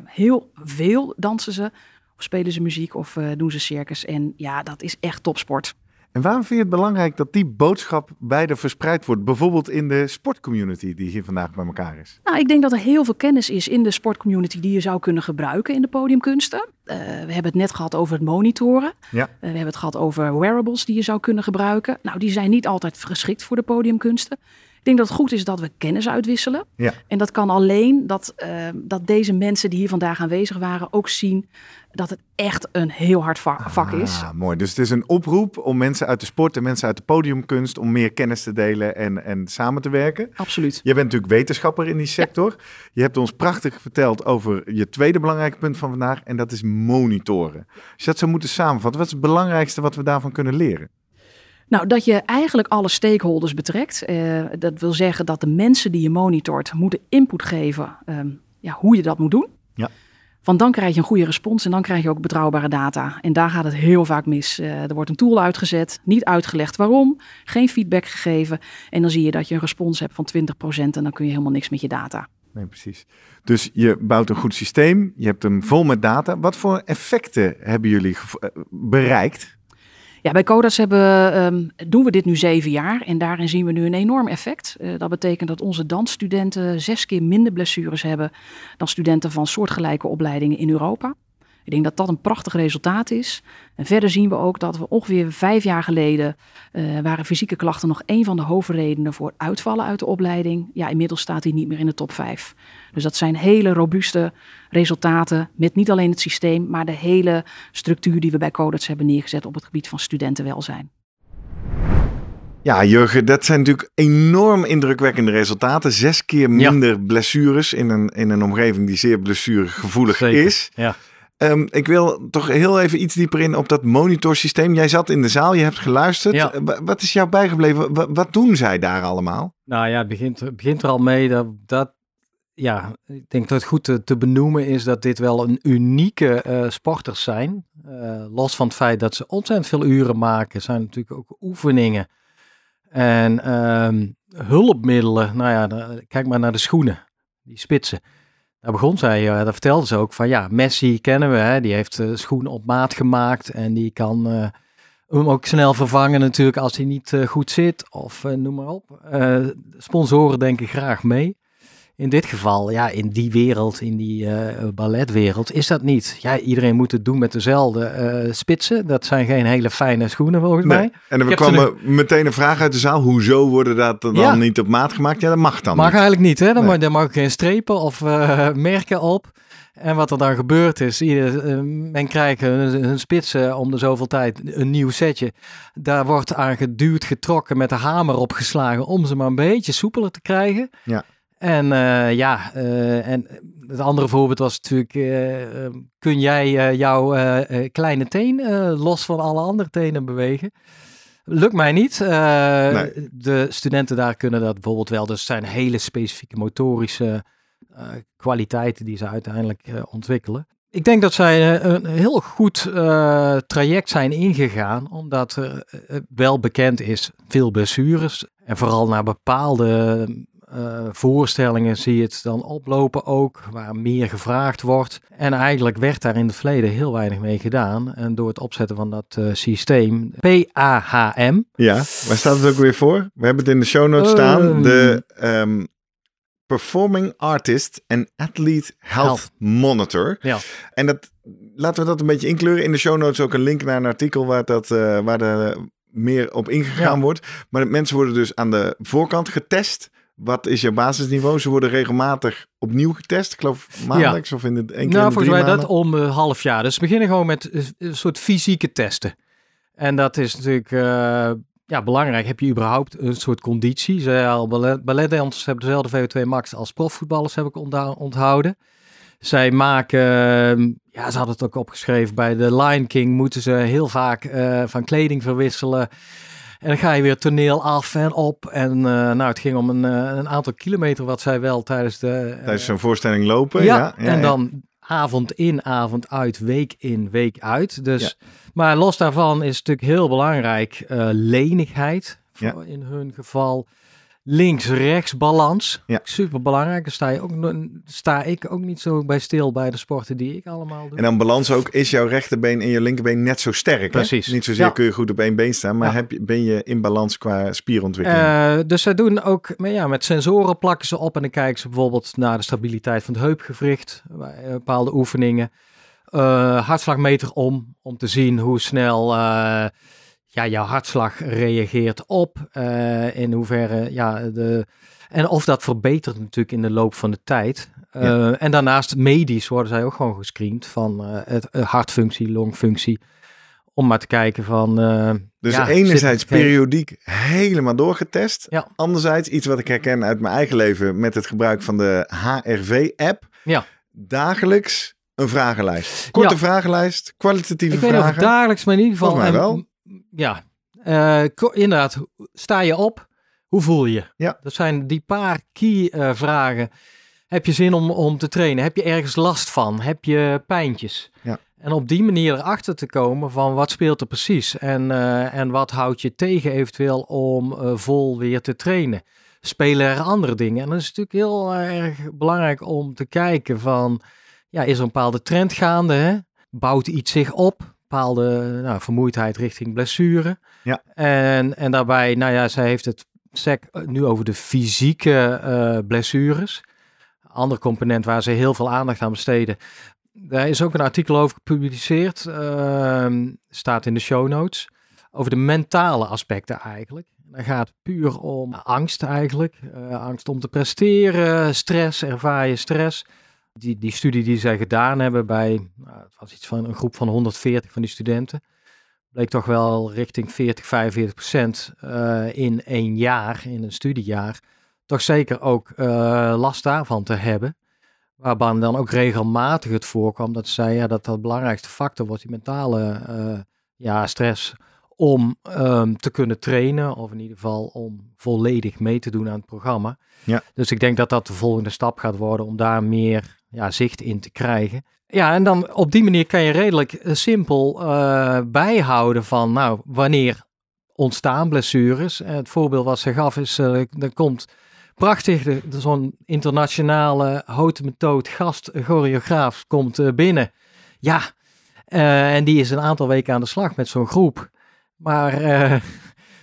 heel veel dansen ze spelen ze muziek of doen ze circus. En ja, dat is echt topsport. En waarom vind je het belangrijk dat die boodschap beide verspreid wordt? Bijvoorbeeld in de sportcommunity die hier vandaag bij elkaar is. Nou, ik denk dat er heel veel kennis is in de sportcommunity die je zou kunnen gebruiken in de podiumkunsten. Uh, we hebben het net gehad over het monitoren. Ja. Uh, we hebben het gehad over wearables die je zou kunnen gebruiken. Nou, die zijn niet altijd geschikt voor de podiumkunsten. Ik denk dat het goed is dat we kennis uitwisselen. Ja. En dat kan alleen dat, uh, dat deze mensen die hier vandaag aanwezig waren ook zien dat het echt een heel hard vak is. Ah, mooi. Dus het is een oproep om mensen uit de sport en mensen uit de podiumkunst om meer kennis te delen en, en samen te werken. Absoluut. Je bent natuurlijk wetenschapper in die sector. Je hebt ons prachtig verteld over je tweede belangrijke punt van vandaag en dat is monitoren. Als je dat zou moeten samenvatten, wat is het belangrijkste wat we daarvan kunnen leren? Nou, dat je eigenlijk alle stakeholders betrekt. Uh, dat wil zeggen dat de mensen die je monitort moeten input geven um, ja, hoe je dat moet doen. Ja. Want dan krijg je een goede respons en dan krijg je ook betrouwbare data. En daar gaat het heel vaak mis. Uh, er wordt een tool uitgezet, niet uitgelegd waarom, geen feedback gegeven. En dan zie je dat je een respons hebt van 20% en dan kun je helemaal niks met je data. Nee, precies. Dus je bouwt een goed systeem, je hebt hem vol met data. Wat voor effecten hebben jullie eh, bereikt? Ja, bij Codas hebben, um, doen we dit nu zeven jaar en daarin zien we nu een enorm effect. Uh, dat betekent dat onze dansstudenten zes keer minder blessures hebben dan studenten van soortgelijke opleidingen in Europa. Ik denk dat dat een prachtig resultaat is. En verder zien we ook dat we ongeveer vijf jaar geleden uh, waren fysieke klachten nog een van de hoofdredenen voor uitvallen uit de opleiding. Ja, inmiddels staat hij niet meer in de top vijf. Dus dat zijn hele robuuste resultaten met niet alleen het systeem, maar de hele structuur die we bij Codets hebben neergezet op het gebied van studentenwelzijn. Ja, Jurgen, dat zijn natuurlijk enorm indrukwekkende resultaten. Zes keer minder blessures in een, in een omgeving die zeer blessuregevoelig Zeker, is. Ja. Um, ik wil toch heel even iets dieper in op dat monitorsysteem. Jij zat in de zaal, je hebt geluisterd. Ja. Wat is jou bijgebleven? Wat, wat, doen zij daar allemaal? Nou ja, het begint, het begint er al mee dat, dat ja, ik denk dat het goed te, te, benoemen is dat dit wel een unieke uh, sporters zijn. Uh, los van het feit dat ze ontzettend veel uren maken, zijn natuurlijk ook oefeningen. En um, hulpmiddelen, nou ja, kijk maar naar de schoenen, die spitsen. Daar begon zij, uh, daar vertelde ze ook van ja, Messi kennen we, hè, die heeft uh, schoenen op maat gemaakt en die kan uh, hem ook snel vervangen natuurlijk als hij niet goed zit of noem maar op. sponsoren denken graag mee in dit geval, ja, in die wereld, in die uh, balletwereld, is dat niet. Ja, iedereen moet het doen met dezelfde uh, spitsen. Dat zijn geen hele fijne schoenen volgens nee. mij. En er kwam er meteen een vraag uit de zaal. Hoezo worden dat dan Ja. niet op maat gemaakt? Ja, dat mag dan Mag niet. eigenlijk niet, hè? Dan, Nee. mag, daar mag geen strepen of eh, merken op. En wat er dan gebeurt is, ieder, eh, men krijgt hun, hun spitsen om de zoveel tijd een nieuw setje. Daar wordt aan geduwd, getrokken, met de hamer opgeslagen om ze maar een beetje soepeler te krijgen. Ja. En eh, ja, eh, en het andere voorbeeld was natuurlijk, eh, eh, kun jij jouw kleine teen los van alle andere tenen bewegen? Lukt mij niet. Nee. De studenten daar kunnen dat bijvoorbeeld wel. Dus zijn hele specifieke motorische kwaliteiten die ze uiteindelijk ontwikkelen. Ik denk dat zij een heel goed traject zijn ingegaan, omdat er wel bekend is veel blessures. En vooral naar bepaalde eh, voorstellingen zie je het dan oplopen ook, waar meer gevraagd wordt. En eigenlijk werd daar in het verleden heel weinig mee gedaan. En door het opzetten van dat eh, systeem, PAHM, Ja, waar staat het ook weer voor? We hebben het in de show notes staan. Ehm. De ehm, Performing Artist and Athlete Health, Health. Monitor. Ja. En dat, laten we dat een beetje inkleuren. In de show notes ook een link naar een artikel waar, dat, eh, waar er meer op ingegaan Ja. wordt. Maar de mensen worden dus aan de voorkant getest. Wat is je basisniveau? Ze worden regelmatig opnieuw getest. Ik geloof maandelijks of in de één keer Nou, volgens mij dat om een half jaar. Dus we beginnen gewoon met eh, een soort fysieke testen. En dat is natuurlijk eh, ja, belangrijk. Heb je überhaupt een soort conditie? Ze al ballet, balletdansers hebben dezelfde VO2 max als profvoetballers, heb ik onthouden. Zij maken, eh, ja, ze hadden het ook opgeschreven, bij de Lion King moeten ze heel vaak eh, van kleding verwisselen. En dan ga je weer toneel af en op. En eh, nou, het ging om een, eh, een aantal kilometer wat zij wel tijdens de... eh, Tijdens zo'n voorstelling lopen. ja, Ja, ja, en dan avond in, avond uit, week in, week uit. Dus, Maar los daarvan is natuurlijk heel belangrijk lenigheid. In hun geval links-rechts balans. Ja. Super belangrijk. Daar sta, je ook, sta ik ook niet zo bij stil bij de sporten die ik allemaal doe. En dan balans ook, is jouw rechterbeen en je linkerbeen net zo sterk? hè? Precies. Niet zozeer Ja. kun je goed op één been staan, maar Ja. heb je, ben je in balans qua spierontwikkeling? Eh, dus zij doen ook maar ja, met sensoren plakken ze op en dan kijken ze bijvoorbeeld naar de stabiliteit van het heupgewricht bij eh, bepaalde oefeningen. Eh, hartslagmeter om, om te zien hoe snel ja, jouw hartslag reageert op. eh, in hoeverre, ja, de, en of dat verbetert natuurlijk in de loop van de tijd. Eh, En daarnaast medisch worden zij ook gewoon gescreend van eh, het, hartfunctie, longfunctie. Om maar te kijken van... dus ja, enerzijds periodiek helemaal doorgetest. Ja. Anderzijds iets wat ik herken uit mijn eigen leven met het gebruik van de HRV-app. Ja. Dagelijks een vragenlijst. Korte Ja. vragenlijst, kwalitatieve Ik weet niet of vragen. dagelijks, maar in ieder geval... Volgens mij en- wel. Ja, Uh, inderdaad, sta je op? Hoe voel je? Ja. Dat zijn die paar key uh, vragen. Heb je zin om, om te trainen? Heb je ergens last van? Heb je pijntjes? Ja. En op die manier erachter te komen van wat speelt er precies en, uh, en wat houdt je tegen eventueel om uh, vol weer te trainen. Spelen er andere dingen? En dat is natuurlijk heel erg belangrijk om te kijken van, ja, is er een bepaalde trend gaande? Hè? Bouwt iets zich op? Bepaalde nou, vermoeidheid richting blessure. Ja. En, en daarbij, nou ja, zij heeft het SEC nu over de fysieke uh, blessures. Ander component waar ze heel veel aandacht aan besteden. Daar is ook een artikel over gepubliceerd, uh, staat in de show notes, over de mentale aspecten eigenlijk. Dan gaat het puur om angst eigenlijk, uh, angst om te presteren, stress, ervaar je stress. Die, die studie die zij gedaan hebben bij, nou, het was iets van een groep van 140 van die studenten, bleek toch wel richting 40, 45 procent uh, in één jaar, in een studiejaar, toch zeker ook uh, last daarvan te hebben. Waarbij dan ook regelmatig het voorkwam dat zij ja, dat de belangrijkste factor wordt, die mentale uh, ja, stress, om um, te kunnen trainen, of in ieder geval om volledig mee te doen aan het programma. Ja. Dus ik denk dat dat de volgende stap gaat worden om daar meer ja, zicht in te krijgen. Ja, en dan op die manier kan je redelijk uh, simpel uh, bijhouden van, nou, wanneer ontstaan blessures. het voorbeeld wat ze gaf is, er komt prachtig, zo'n internationale houten methode gast choreograaf komt binnen. Ja, en die is een aantal weken aan de slag met zo'n groep. Maar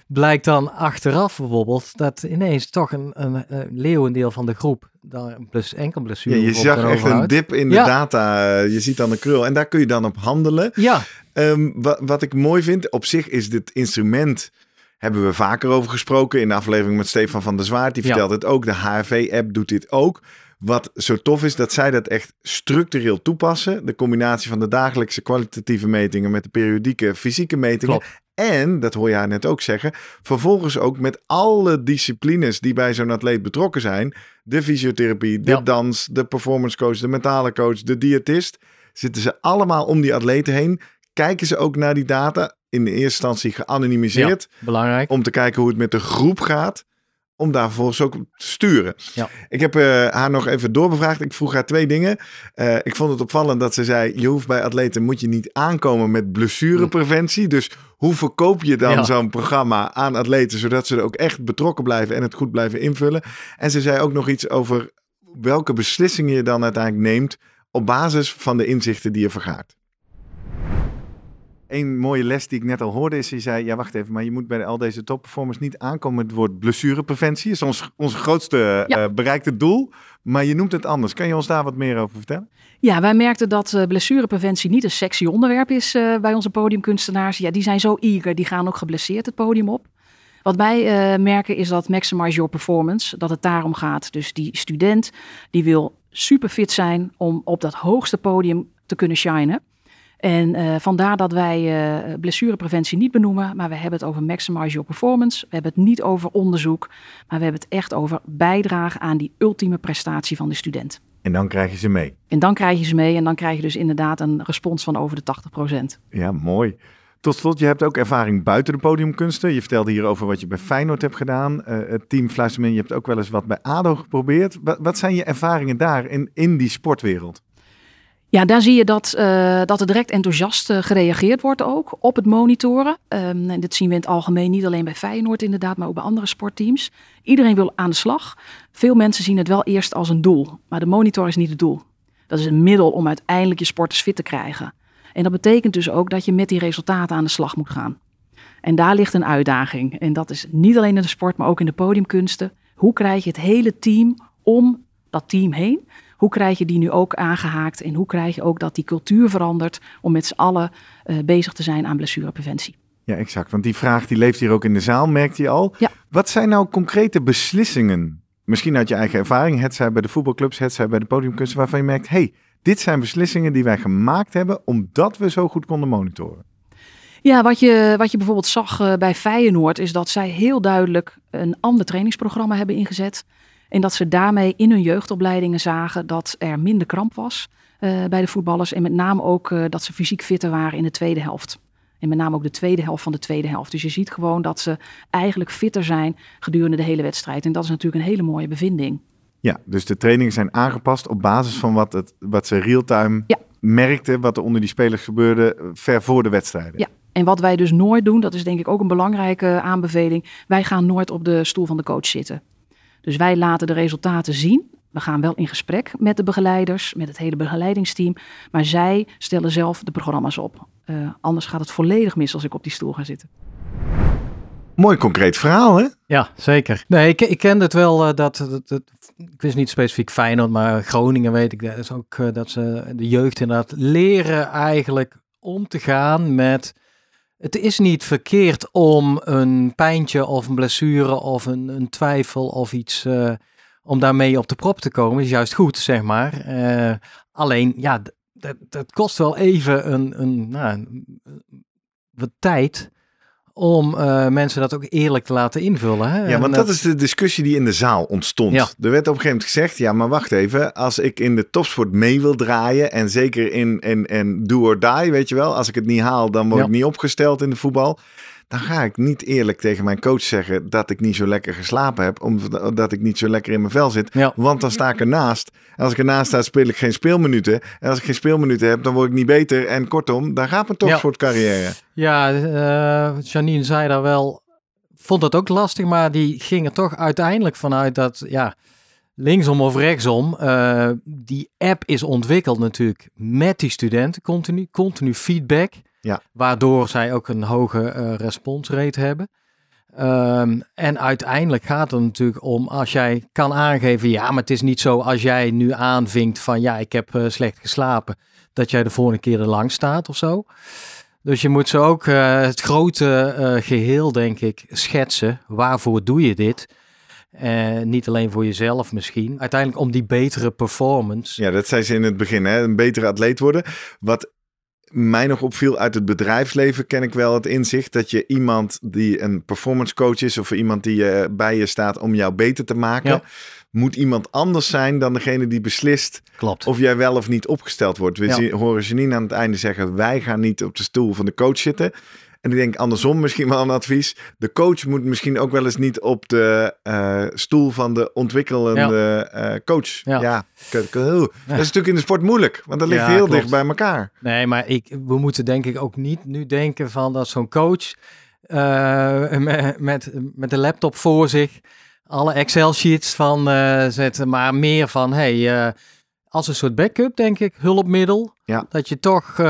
blijkt dan achteraf bijvoorbeeld dat ineens toch een, een, een leeuwendeel van de groep daar een plus enkel blessure ja, je zag echt een dip in de ja. data. Je ziet dan een krul en daar kun je dan op handelen. Ja. Um, wat, wat ik mooi vind, op zich is dit instrument hebben we vaker over gesproken in de aflevering met Stefan van der Zwaard. Die vertelt ja. het ook. De HRV-app doet dit ook. Wat zo tof is, dat zij dat echt structureel toepassen. De combinatie van de dagelijkse kwalitatieve metingen met de periodieke fysieke metingen. Klopt. En, dat hoor je haar net ook zeggen, vervolgens ook met alle disciplines die bij zo'n atleet betrokken zijn. De fysiotherapie, de Ja. dans, de performance coach, de mentale coach, de diëtist. Zitten ze allemaal om die atleten heen. Kijken ze ook naar die data, in de eerste instantie geanonimiseerd. Belangrijk. Om te kijken hoe het met de groep gaat. Om daar vervolgens ook te sturen. Ja. Ik heb eh, haar nog even doorbevraagd. Ik vroeg haar twee dingen. Eh, ik vond het opvallend dat ze zei: je hoeft bij atleten moet je niet aankomen met blessurepreventie. Dus hoe verkoop je dan Ja. zo'n programma aan atleten zodat ze er ook echt betrokken blijven en het goed blijven invullen? En ze zei ook nog iets over welke beslissingen je dan uiteindelijk neemt op basis van de inzichten die je vergaart. Een mooie les die ik net al hoorde is, je zei, ja wacht even, maar je moet bij al deze topperformers niet aankomen met het woord blessurepreventie. is ons, ons grootste Ja. eh, bereikte doel, maar je noemt het anders. Kan je ons daar wat meer over vertellen? Ja, wij merkten dat eh, blessurepreventie niet een sexy onderwerp is eh, bij onze podiumkunstenaars. Ja, die zijn zo eager, die gaan ook geblesseerd het podium op. Wat wij merken is dat maximize your performance, dat het daarom gaat. Dus die student die wil super fit zijn om op dat hoogste podium te kunnen shinen. En eh, vandaar dat wij eh, blessurepreventie niet benoemen, maar we hebben het over maximize your performance. We hebben het niet over onderzoek, maar we hebben het echt over bijdrage aan die ultieme prestatie van de student. En dan krijg je ze mee. En dan krijg je ze mee en dan krijg je dus inderdaad een respons van over de 80%. Ja, mooi. Tot slot, je hebt ook ervaring buiten de podiumkunsten. Je vertelde hier over wat je bij Feyenoord hebt gedaan. Eh, het team Fluistermin, je hebt ook wel eens wat bij ADO geprobeerd. Wat, wat zijn je ervaringen daar in, in die sportwereld? Ja, daar zie je dat, eh, dat er direct enthousiast eh, gereageerd wordt ook op het monitoren. Ehm, en dit zien we in het algemeen niet alleen bij Feyenoord inderdaad, maar ook bij andere sportteams. Iedereen wil aan de slag. Veel mensen zien het wel eerst als een doel, maar de monitor is niet het doel. Dat is een middel om uiteindelijk je sporters fit te krijgen. En dat betekent dus ook dat je met die resultaten aan de slag moet gaan. En daar ligt een uitdaging. En dat is niet alleen in de sport, maar ook in de podiumkunsten. Hoe krijg je het hele team om dat team heen? Hoe krijg je die nu ook aangehaakt? En hoe krijg je ook dat die cultuur verandert om met z'n allen eh, bezig te zijn aan blessurepreventie? Ja, exact. Want die vraag die leeft hier ook in de zaal, merkte je al. Ja. Wat zijn nou concrete beslissingen? Misschien uit je eigen ervaring, het zij bij de voetbalclubs, het zij bij de podiumkunsten, waarvan je merkt, hey, dit zijn beslissingen die wij gemaakt hebben omdat we zo goed konden monitoren. Ja, wat je, wat je bijvoorbeeld zag eh, bij Feyenoord is dat zij heel duidelijk een ander trainingsprogramma hebben ingezet. En dat ze daarmee in hun jeugdopleidingen zagen dat er minder kramp was eh, bij de voetballers. En met name ook eh, dat ze fysiek fitter waren in de tweede helft. En met name ook de tweede helft van de tweede helft. Dus je ziet gewoon dat ze eigenlijk fitter zijn gedurende de hele wedstrijd. En dat is natuurlijk een hele mooie bevinding. Ja, dus de trainingen zijn aangepast op basis van wat, het, wat ze real-time Ja. Merkten, wat er onder die spelers gebeurde eh, ver voor de wedstrijden. Ja, en wat wij dus nooit doen, dat is denk ik ook een belangrijke aanbeveling. Wij gaan nooit op de stoel van de coach zitten. Dus wij laten de resultaten zien. We gaan wel in gesprek met de begeleiders, met het hele begeleidingsteam. Maar zij stellen zelf de programma's op. Eh, anders gaat het volledig mis als ik op die stoel ga zitten. Mooi concreet verhaal, hè? Ja, zeker. Nee, ik, ik kende het wel eh, dat, dat, dat- ik wist niet specifiek Feyenoord, maar Groningen weet ik dat is ook eh, dat ze de jeugd inderdaad leren eigenlijk om te gaan met. Het is niet verkeerd om een pijntje of een blessure of een, een twijfel of iets eh, om daarmee op de prop te komen. Is juist goed, zeg maar. Eh, alleen, ja, dat kost wel even een, een, nou, een- wat tijd om eh, mensen dat ook eerlijk te laten invullen. Hè? Ja, En want dat is de discussie die in de zaal ontstond. Ja. Er werd op een gegeven moment gezegd, ja, maar wacht even. Als ik in de topsport mee wil draaien en zeker in, in, in do or die, weet je wel. Als ik het niet haal, dan word Ja. ik niet opgesteld in de voetbal. Dan ga ik niet eerlijk tegen mijn coach zeggen dat ik niet zo lekker geslapen heb. Omdat ik niet zo lekker in mijn vel zit. Ja. Want dan sta ik ernaast. En als ik ernaast sta, speel ik geen speelminuten. En als ik geen speelminuten heb, dan word ik niet beter. En kortom, daar gaat mijn topsportcarrière. Ja, eh, Janine zei daar wel, vond dat ook lastig, maar die ging er toch uiteindelijk vanuit dat, ja, linksom of rechtsom, eh, die app is ontwikkeld natuurlijk met die studenten, continu, continu feedback, Ja. waardoor zij ook een hoge eh response rate hebben. Ehm, en uiteindelijk gaat het natuurlijk om als jij kan aangeven, ja, maar het is niet zo als jij nu aanvinkt van ja, ik heb eh, slecht geslapen, dat jij de volgende keer er lang staat of zo. Dus je moet ze ook eh, het grote eh, geheel, denk ik, schetsen. Waarvoor doe je dit? Eh, niet alleen voor jezelf misschien. Uiteindelijk om die betere performance. Ja, dat zei ze in het begin, hè? een betere atleet worden. Wat mij nog opviel uit het bedrijfsleven, ken ik wel het inzicht dat je iemand die een performance coach is of iemand die eh, bij je staat om jou beter te maken, Ja. moet iemand anders zijn dan degene die beslist Klopt. of jij wel of niet opgesteld wordt. We Ja. horen Janine aan het einde zeggen, wij gaan niet op de stoel van de coach zitten. En ik denk andersom misschien wel een advies. De coach moet misschien ook wel eens niet op de eh, stoel van de ontwikkelende eh, coach. Ja, Ja. dat is natuurlijk in de sport moeilijk, want dat ligt heel klopt. dicht bij elkaar. Nee, maar ik, we moeten denk ik ook niet nu denken van dat zo'n coach eh, met, met, met de laptop voor zich alle Excel-sheets van zetten, maar meer van hey, als een soort backup, denk ik, hulpmiddel. Ja. Dat je toch eh,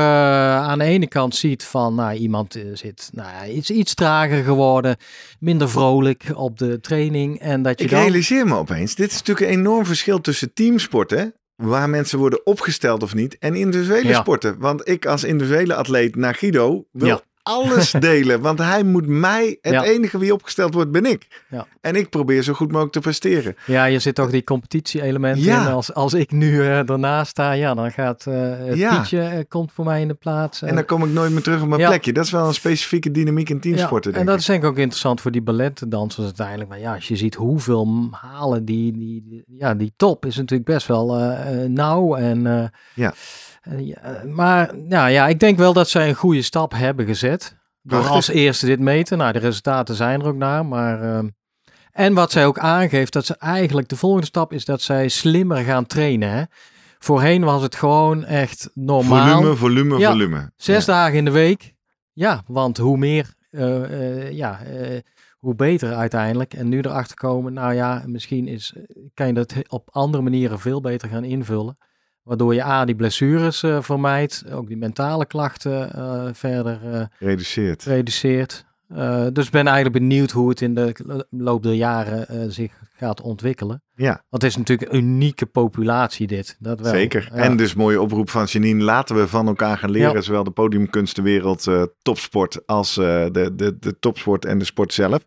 aan de ene kant ziet van nou, iemand eh, zit nou, iets, iets trager geworden, minder vrolijk op de training. En dat je Ik dan... realiseer me opeens, dit is natuurlijk een enorm verschil tussen teamsporten, waar mensen worden opgesteld of niet, en individuele Ja. sporten. Want ik als individuele atleet naar Guido wil Ja. Alles delen, want hij moet mij, het Ja. enige wie opgesteld wordt, ben ik. Ja. En ik probeer zo goed mogelijk te presteren. Ja, je zit toch die competitie-element Ja. in. Als, als ik nu ernaast sta, ja, dan gaat het Ja. Pietje eh, komt voor mij in de plaats. En dan kom ik nooit meer terug op mijn plekje. Dat is wel een specifieke dynamiek in teamsporten, en dat ik. is denk ik ook interessant voor die balletdansers uiteindelijk. Maar ja, als je ziet hoeveel halen die, die, die- ja, die top is natuurlijk best wel nauw. En, Ja. Eh, ja, maar nou ja, ik denk wel dat zij een goede stap hebben gezet. Door als eerste dit meten. Nou, de resultaten zijn er ook naar. Maar, ehm, en wat zij ook aangeeft, dat ze eigenlijk de volgende stap is dat zij slimmer gaan trainen. Hè? Voorheen was het gewoon echt normaal. Volume, volume, Ja. volume. Zes Ja. dagen in de week. Ja, want hoe meer, eh, eh, ja, eh, hoe beter uiteindelijk. En nu erachter komen, nou ja, misschien is, kan je dat op andere manieren veel beter gaan invullen. Waardoor je A, die blessures eh, vermijdt, ook die mentale klachten eh, verder eh, Reduceert. reduceert. Dus ik ben eigenlijk benieuwd hoe het in de loop der jaren zich gaat ontwikkelen. Ja, Want het is natuurlijk een unieke populatie dit. Dat wel. zeker. Ja. En dus mooie oproep van Janine. Laten we van elkaar gaan leren. Ja. Zowel de podiumkunstenwereld, topsport als de, de, de topsport en de sport zelf.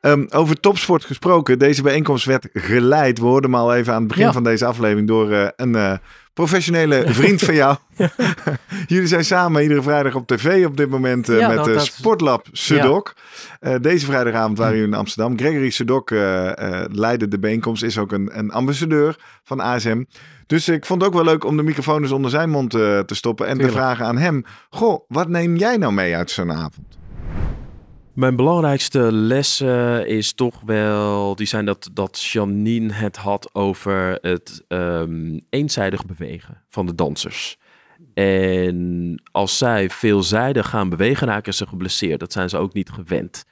Ehm, over topsport gesproken. Deze bijeenkomst werd geleid. We hoorden hem al even aan het begin Ja. van deze aflevering door eh, een eh, professionele vriend van jou. Jullie zijn samen iedere vrijdag op tv op dit moment eh, Ja, met dat- eh, dat- Sportlab Sudok. Deze vrijdagavond waren jullie in Amsterdam. Gregory Sudok leidde de bijeenkomst, is ook een, een ambassadeur van ASM. Dus ik vond het ook wel leuk om de microfoon eens onder zijn mond te stoppen en Tuurlijk. te vragen aan hem. Goh, wat neem jij nou mee uit zo'n avond? Mijn belangrijkste lessen is toch wel, die zijn dat, dat Janine het had over het ehm, eenzijdig bewegen van de dansers. En als zij veelzijdig gaan bewegen, raken ze geblesseerd. Dat zijn ze ook niet gewend.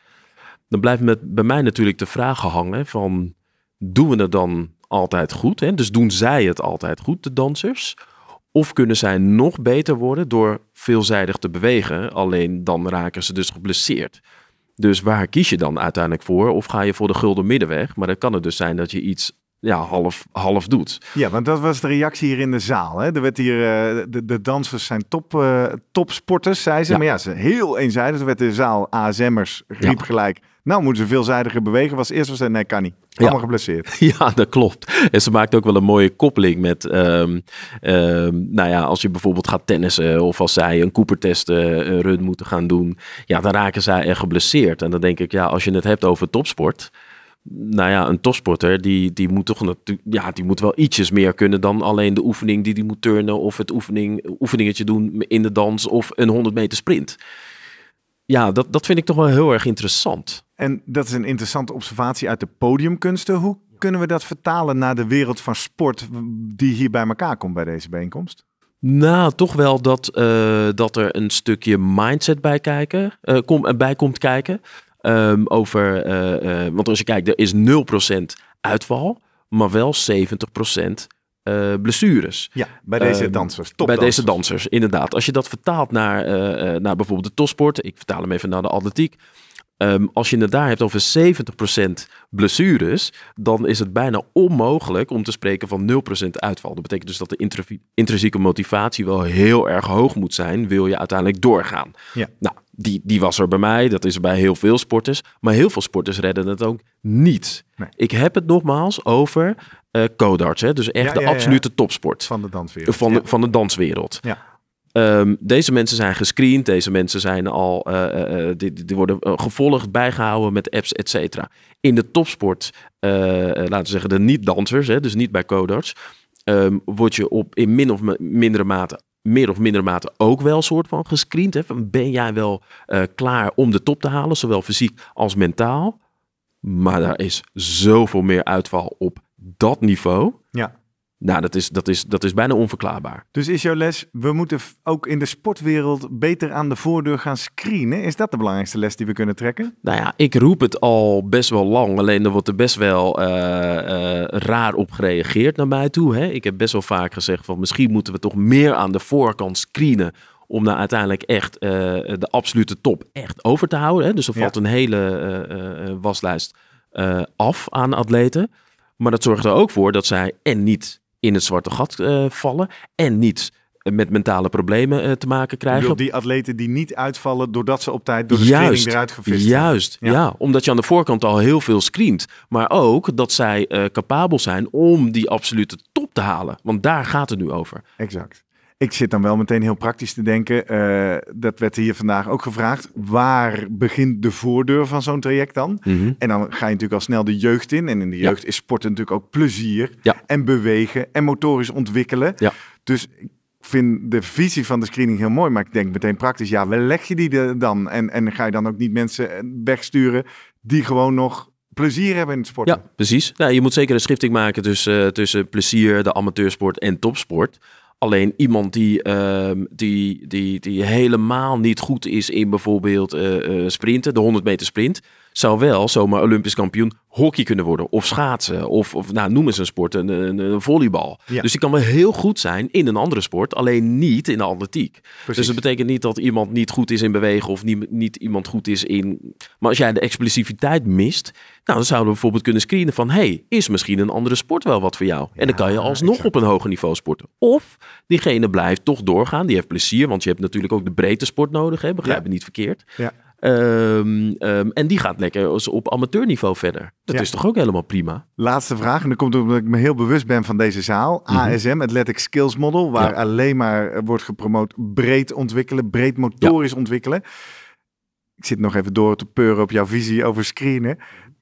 Dan blijft met, bij mij natuurlijk de vraag hangen van, doen we het dan altijd goed? Hè? Dus doen zij het altijd goed, de dansers? Of kunnen zij nog beter worden door veelzijdig te bewegen? Alleen dan raken ze dus geblesseerd. Dus waar kies je dan uiteindelijk voor? Of ga je voor de gulden middenweg? Maar dan kan het dus zijn dat je iets ja, half, half doet. Ja, want dat was de reactie hier in de zaal. Hè? Er werd hier, eh, de, de dansers zijn top, eh, topsporters, zei ze. Ja. Maar ja, ze heel eenzijdig. Er werd de zaal ASM'ers riep Ja. gelijk. Nou, moeten ze veelzijdiger bewegen. Was eerst was het, nee, kan niet. Allemaal geblesseerd. Ja, dat klopt. En ze maakt ook wel een mooie koppeling met, ehm, ehm, nou ja, als je bijvoorbeeld gaat tennissen of als zij een Cooper-test eh, een run moeten gaan doen, ja, dan raken zij er geblesseerd. En dan denk ik, ja, als je het hebt over topsport, nou ja, een topsporter die, die moet toch ja, die moet wel ietsjes meer kunnen dan alleen de oefening die die moet turnen of het oefening, oefeningetje doen in de dans of een 100 meter sprint. Ja, dat, dat vind ik toch wel heel erg interessant. En dat is een interessante observatie uit de podiumkunsten. Hoe kunnen we dat vertalen naar de wereld van sport die hier bij elkaar komt bij deze bijeenkomst? Nou, toch wel dat, eh, dat er een stukje mindset bij, kijken, eh, kom, eh, bij komt kijken. Ehm, over, eh, eh, want als je kijkt, er is 0% uitval, maar wel 70% eh blessures. Ja, bij deze Ehm, dansers. Bij deze dansers, inderdaad. Als je dat vertaalt naar, naar bijvoorbeeld de topsport, ik vertaal hem even naar de atletiek. Ehm, als je het daar hebt over 70% blessures, dan is het bijna onmogelijk om te spreken van 0% uitval. Dat betekent dus dat de intri- intrinsieke motivatie wel heel erg hoog moet zijn, wil je uiteindelijk doorgaan. Ja. Nou, die, die was er bij mij, dat is er bij heel veel sporters, maar heel veel sporters redden het ook niet. Nee. Ik heb het nogmaals over eh codarts, hè? dus echt Ja, de ja, ja. absolute topsport van de danswereld. van de, van de danswereld. Ja. Ehm, deze mensen zijn gescreend, deze mensen zijn al, eh, eh, die, die worden gevolgd, bijgehouden met apps, et cetera. In de topsport, laten we zeggen de niet-dansers, hè, dus niet bij codarts, ehm, word je op in min of mindere mate, meer of mindere mate ook wel soort van gescreend. Hè, ben jij wel eh, klaar om de top te halen, zowel fysiek als mentaal? Maar daar is zoveel meer uitval op dat niveau. Ja. Nou, dat is, dat is, dat is bijna onverklaarbaar. Dus is jouw les, we moeten ook in de sportwereld beter aan de voordeur gaan screenen? Is dat de belangrijkste les die we kunnen trekken? Nou ja, ik roep het al best wel lang. Alleen er wordt er best wel eh, eh, raar op gereageerd naar mij toe. Hè? Ik heb best wel vaak gezegd van misschien moeten we toch meer aan de voorkant screenen. Om nou uiteindelijk echt eh, de absolute top echt over te houden. Hè? Dus er Ja. valt een hele waslijst af aan atleten. Maar dat zorgt er ook voor dat zij en niet in het zwarte gat eh, vallen. En niet met mentale problemen eh, te maken krijgen. die atleten die niet uitvallen doordat ze op tijd door de screening eruit gevist zijn. Juist, Ja. ja. Omdat je aan de voorkant al heel veel screent. Maar ook dat zij eh, capabel zijn om die absolute top te halen. Want daar gaat het nu over. Exact. Ik zit dan wel meteen heel praktisch te denken. eh, dat werd hier vandaag ook gevraagd. Waar begint de voordeur van zo'n traject dan? En dan ga je natuurlijk al snel de jeugd in. En in de Ja. jeugd is sporten natuurlijk ook plezier. Ja. En bewegen en motorisch ontwikkelen. Ja. Dus ik vind de visie van de screening heel mooi. Maar ik denk meteen praktisch, ja, waar leg je die dan? En, en ga je dan ook niet mensen wegsturen die gewoon nog plezier hebben in het sporten? Ja, precies. Nou, je moet zeker een schifting maken tussen, eh, tussen plezier, de amateursport en topsport. Alleen iemand die, ehm, die, die, die helemaal niet goed is in bijvoorbeeld eh, eh, sprinten, de 100 meter sprint, zou wel zomaar Olympisch kampioen hockey kunnen worden. Of schaatsen, of, of nou, noem eens een sport, een, een, een volleybal. Ja. Dus die kan wel heel goed zijn in een andere sport, alleen niet in de atletiek. Precies. Dus dat betekent niet dat iemand niet goed is in bewegen of niet, niet iemand goed is in... Maar als jij de explosiviteit mist, nou, dan zouden we bijvoorbeeld kunnen screenen van... hey, is misschien een andere sport wel wat voor jou? en dan kan je alsnog exact. op een hoger niveau sporten. Of diegene blijft toch doorgaan, die heeft plezier, want je hebt natuurlijk ook de breedte sport nodig, hè? begrijp Ja. me niet verkeerd. Ja. Ehm, ehm, en die gaat lekker op amateurniveau verder. Dat Ja. is toch ook helemaal prima? Laatste vraag, en dat komt omdat ik me heel bewust ben van deze zaal. Mhm. ASM, Athletic Skills Model, waar Ja. alleen maar eh, wordt gepromoot breed ontwikkelen, breed motorisch ontwikkelen. Ik zit nog even door te peuren op jouw visie over screenen.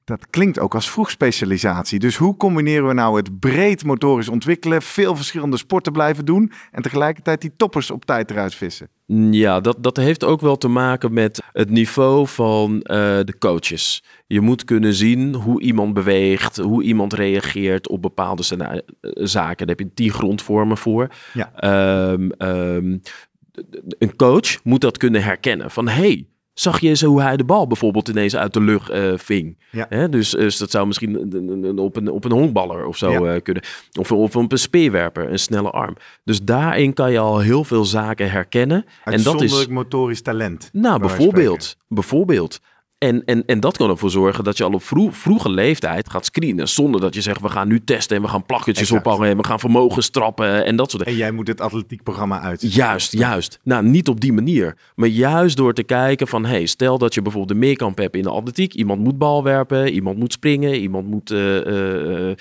Dat klinkt ook als vroegspecialisatie. Dus hoe combineren we nou het breed motorisch ontwikkelen, veel verschillende sporten blijven doen en tegelijkertijd die toppers op tijd eruit vissen? Ja, dat, dat heeft ook wel te maken met het niveau van eh, de coaches. Je moet kunnen zien hoe iemand beweegt, hoe iemand reageert op bepaalde eh, zaken. Daar heb je tien grondvormen voor. Ja. Ehm, ehm, een coach moet dat kunnen herkennen. Van hey, zag je eens hoe hij de bal bijvoorbeeld ineens uit de lucht eh, ving? Ja. Hè, dus, dus dat zou misschien op een, op een honkballer of zo Ja. eh, kunnen. Of, of op een speerwerper, een snelle arm. Dus daarin kan je al heel veel zaken herkennen. En dat is motorisch talent. nou, bijvoorbeeld. Bijvoorbeeld. En, en, en dat kan ervoor zorgen dat je al op vroeg, vroege leeftijd gaat screenen. Zonder dat je zegt, we gaan nu testen en we gaan plakketjes ophangen en we gaan vermogen strappen en dat soort dingen. En jij moet het atletiekprogramma uit. Juist, juist. Nou, niet op die manier. Maar juist door te kijken van, hey, stel dat je bijvoorbeeld een meerkamp hebt in de atletiek. Iemand moet bal werpen, iemand moet springen, iemand moet eh, eh, eh,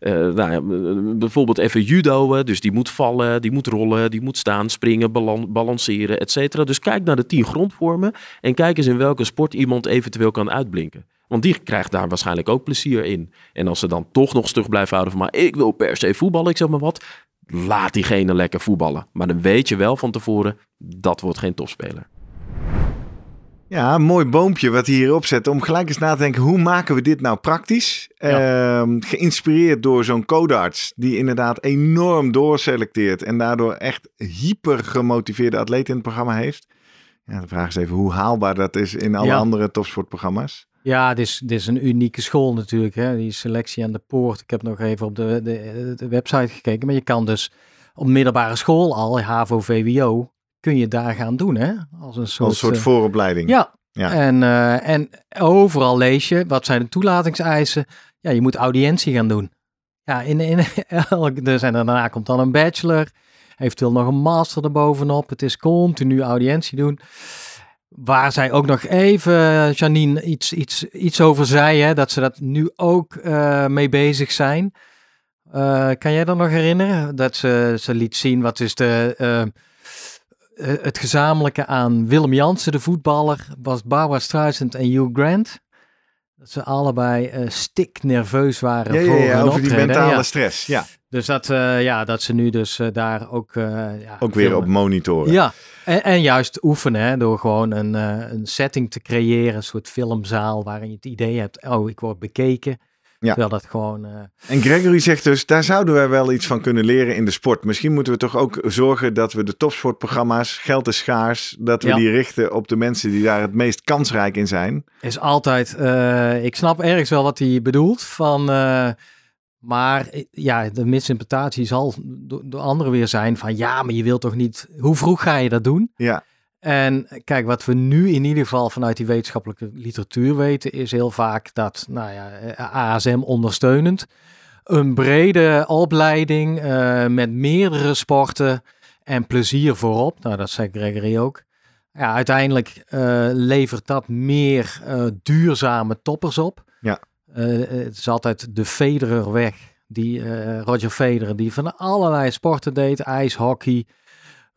nou eh, bijvoorbeeld even judoën. Dus die moet vallen, die moet rollen, die moet staan, springen, balan- balanceren, et cetera. Dus kijk naar de tien grondvormen en kijk eens in welke sport iemand eventueel kan uitblinken. Want die krijgt daar waarschijnlijk ook plezier in. En als ze dan toch nog stug blijven houden van, maar ik wil per se voetballen, ik zeg maar wat. Laat diegene lekker voetballen. Maar dan weet je wel van tevoren, dat wordt geen topspeler. Ja, een mooi boompje wat hij hierop zet. Om gelijk eens na te denken, hoe maken we dit nou praktisch? Ehm, geïnspireerd door zo'n codarts die inderdaad enorm doorselecteert. En daardoor echt hyper gemotiveerde atleten in het programma heeft. Ja, de vraag is even hoe haalbaar dat is in alle Ja. andere topsportprogramma's. Ja, dit is, dit is een unieke school natuurlijk. Hè? Die selectie aan de poort. Ik heb nog even op de, de, de website gekeken. Maar je kan dus op middelbare school al, HAVO, VWO, kun je daar gaan doen. Hè? Als een soort, Als een soort eh, vooropleiding. Ja. Ja. En, eh, en overal lees je, wat zijn de toelatingseisen? Ja, je moet audiëntie gaan doen. Ja, in, in, elk, dus, en daarna komt dan een bachelor, eventueel nog een master erbovenop. Het is continu audiëntie doen. Waar zij ook nog even, Janine, iets, iets, iets over zei, hè, dat ze dat nu ook eh, mee bezig zijn. Kan jij dat nog herinneren? Dat ze, ze liet zien wat is de, het gezamenlijke aan Willem Jansen, de voetballer, was Barbara Streisand en Hugh Grant. Dat ze allebei eh stik nerveus waren Ja, voor ja, hun over die mentale Ja. stress. Ja, Dus dat, eh, ja, dat ze nu dus eh, daar ook... eh, ja, ook weer op monitoren. Ja, en, en juist oefenen hè, door gewoon een, eh, een setting te creëren, een soort filmzaal waarin je het idee hebt, oh, ik word bekeken. Ja. Terwijl dat gewoon... eh, En Gregory zegt dus, daar zouden wij wel iets van kunnen leren in de sport. Misschien moeten we toch ook zorgen dat we de topsportprogramma's, geld is schaars, dat we Ja. die richten op de mensen die daar het meest kansrijk in zijn. is altijd, eh, ik snap ergens wel wat hij bedoelt, van, eh, maar ja, de misinterpretatie zal door, door anderen weer zijn van, ja, maar je wilt toch niet, hoe vroeg ga je dat doen? Ja, En kijk, wat we nu in ieder geval vanuit die wetenschappelijke literatuur weten, is heel vaak dat, nou ja, eh, ASM ondersteunend, een brede opleiding eh, met meerdere sporten en plezier voorop, nou dat zei Gregory ook. Ja, uiteindelijk eh, levert dat meer duurzame toppers op. Ja. Het is altijd de Federer-weg, die eh, Roger Federer, die van allerlei sporten deed, ijshockey,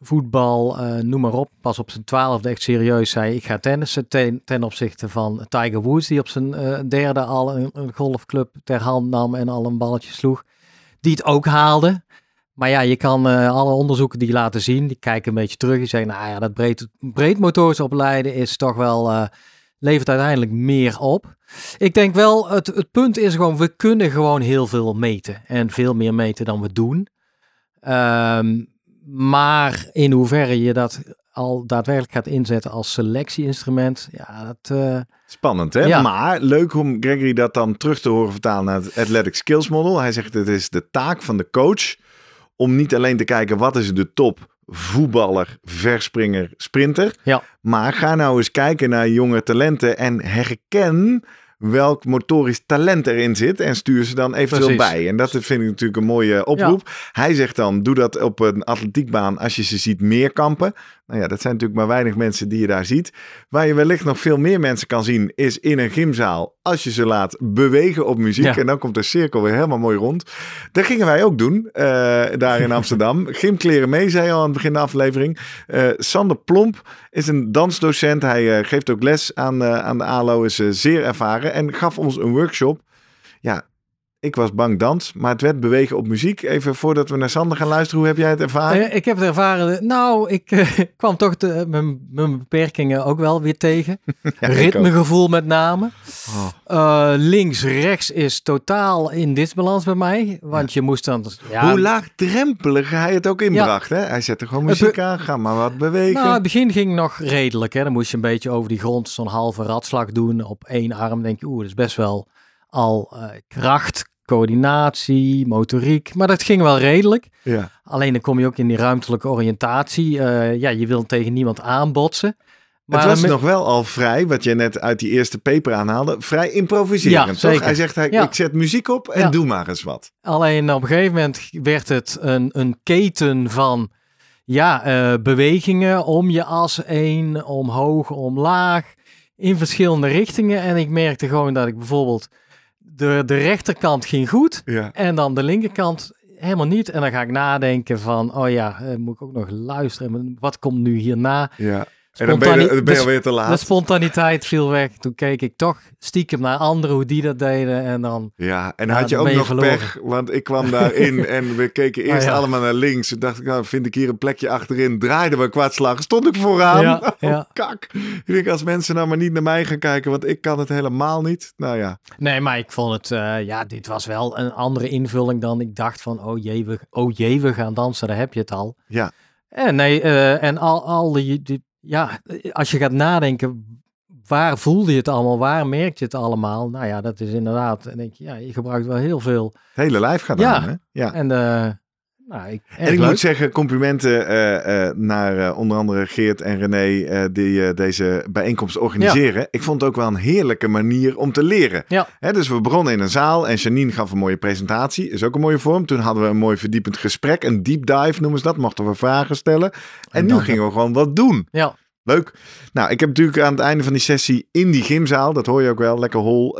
voetbal, eh, noem maar op. Pas op zijn twaalfde echt serieus zei, ik ga tennissen ten, ten opzichte van Tiger Woods, die op zijn eh, derde al een, golfclub ter hand nam en al een balletje sloeg. Die het ook haalde. Maar ja, je kan eh, alle onderzoeken die laten zien, die kijken een beetje terug. Die zeggen, nou ja, dat breed, breedmotorisch opleiden is toch wel, levert uiteindelijk meer op. Ik denk wel, het, het punt is gewoon, we kunnen gewoon heel veel meten. En veel meer meten dan we doen. Ehm, maar in hoeverre je dat al daadwerkelijk gaat inzetten als selectieinstrument, ja, dat... eh, spannend hè? Ja. Maar leuk om Gregory dat dan terug te horen vertalen naar het Athletic Skills Model. Hij zegt het is de taak van de coach om niet alleen te kijken wat is de top voetballer, verspringer, sprinter. Ja. Maar ga nou eens kijken naar jonge talenten en herken welk motorisch talent erin zit en stuur ze dan eventueel Precies. bij. En dat vind ik natuurlijk een mooie oproep. Hij zegt dan, doe dat op een atletiekbaan als je ze ziet meer kampen. Nou ja, dat zijn natuurlijk maar weinig mensen die je daar ziet. Waar je wellicht nog veel meer mensen kan zien, is in een gymzaal. Als je ze laat bewegen op muziek. Ja. En dan komt de cirkel weer helemaal mooi rond. Dat gingen wij ook doen, eh, daar in Amsterdam. Gymkleren mee, zei je al aan het begin van de aflevering. Eh, Sander Plomp is een dansdocent. Hij eh, geeft ook les aan, eh, aan de ALO, is zeer ervaren. En gaf ons een workshop. Ja, ik was bang dans, maar het werd bewegen op muziek. Even voordat we naar Sander gaan luisteren, hoe heb jij het ervaren? Eh, ik heb het ervaren. Nou, ik eh, kwam toch de, mijn, mijn beperkingen ook wel weer tegen. Ritmegevoel met name. Oh. Eh, links, rechts is totaal in disbalans bij mij. Want je moest dan... Ja, Hoe laagdrempelig hij het ook inbracht. Hè? Hij zette gewoon muziek aan, ga maar wat bewegen. Nou, het begin ging nog redelijk. Hè. Dan moest je een beetje over die grond zo'n halve ratslag doen. Op één arm denk je, oeh, dat is best wel al eh, kracht, coördinatie, motoriek. Maar dat ging wel redelijk. ja. Alleen dan kom je ook in die ruimtelijke oriëntatie. Eh, ja, je wil tegen niemand aanbotsen. Maar het was met- nog wel al vrij, wat je net uit die eerste paper aanhaalde, vrij improviserend, Ja, toch? zeker. Hij zegt, hij, Ja. ik zet muziek op en Ja. doe maar eens wat. Alleen op een gegeven moment werd het een, een keten van ja, eh, bewegingen om je as heen, omhoog, omlaag, in verschillende richtingen. En ik merkte gewoon dat ik bijvoorbeeld de, de rechterkant ging goed Ja. en dan de linkerkant helemaal niet. En dan ga ik nadenken van, oh ja, eh, moet ik ook nog luisteren? Wat komt nu hierna? ja. En dan ben je, Spontane- dan ben je de- alweer te De laat. spontaniteit viel weg. Toen keek ik toch stiekem naar anderen, hoe die dat deden. En dan, Ja, en had je ook nog verloren. pech, want ik kwam daarin en we keken eerst Ah, ja. allemaal naar links. Toen dacht ik, nou vind ik hier een plekje achterin. Draaiden we kwartslag, stond ik vooraan. Ja, Oh, ja. kak. Ik denk, als mensen nou maar niet naar mij gaan kijken, want ik kan het helemaal niet. Nou ja, Nee, maar ik vond het, eh, ja, dit was wel een andere invulling dan ik dacht van, oh jee, we, oh jee, we gaan dansen, daar heb je het al. ja. En nee, eh, en al, al die, die, ja, als je gaat nadenken, waar voelde je het allemaal, waar merk je het allemaal? Nou ja, dat is inderdaad, dan denk je, ja, je gebruikt wel heel veel. Het hele lijf gaat Ja. aan, hè? Ja. En, eh nou, ik, En ik leuk. moet zeggen, complimenten eh, eh, naar eh, onder andere Geert en René die deze bijeenkomst organiseren. Ik vond het ook wel een heerlijke manier om te leren. Ja. Hè, dus we begonnen in een zaal en Janine gaf een mooie presentatie. Is ook een mooie vorm. Toen hadden we een mooi verdiepend gesprek. Een deep dive noemen ze dat. Mochten we vragen stellen. En, En nu gingen we gewoon wat doen. Ja, Leuk. Nou, ik heb natuurlijk aan het einde van die sessie in die gymzaal, dat hoor je ook wel, lekker hol,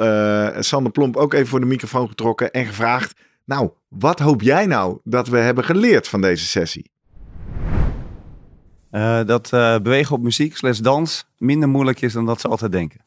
Sander Plomp ook even voor de microfoon getrokken en gevraagd. Nou, wat hoop jij nou dat we hebben geleerd van deze sessie? Eh, dat eh, bewegen op muziek slash dans minder moeilijk is dan dat ze altijd denken.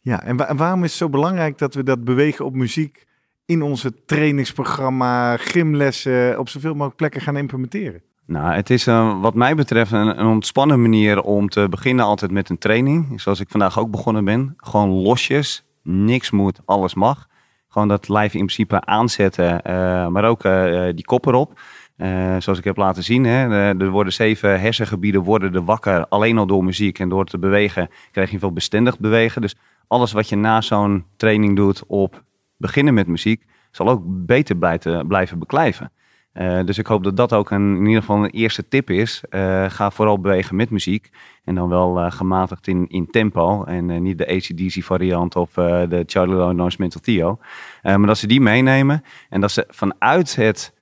Ja, en, wa- en waarom is het zo belangrijk dat we dat bewegen op muziek in onze trainingsprogramma, gymlessen, op zoveel mogelijk plekken gaan implementeren? Nou, het is eh, wat mij betreft een, een ontspannen manier om te beginnen altijd met een training. Zoals ik vandaag ook begonnen ben. Gewoon losjes. Niks moet, alles mag. Gewoon dat lijf in principe aanzetten, eh, maar ook eh, die kop erop. Eh, zoals ik heb laten zien, hè, eh, er worden zeven hersengebieden worden er wakker. Alleen al door muziek en door te bewegen krijg je veel bestendig bewegen. Dus alles wat je na zo'n training doet op beginnen met muziek, zal ook beter blijven, blijven beklijven. Eh, dus ik hoop dat dat ook een, in ieder geval een eerste tip is. Eh, ga vooral bewegen met muziek. En dan wel eh, gematigd in, in tempo. En niet de ACDC variant of de Charlie Lono's Mental Theo. Maar dat ze die meenemen. En dat ze vanuit, het,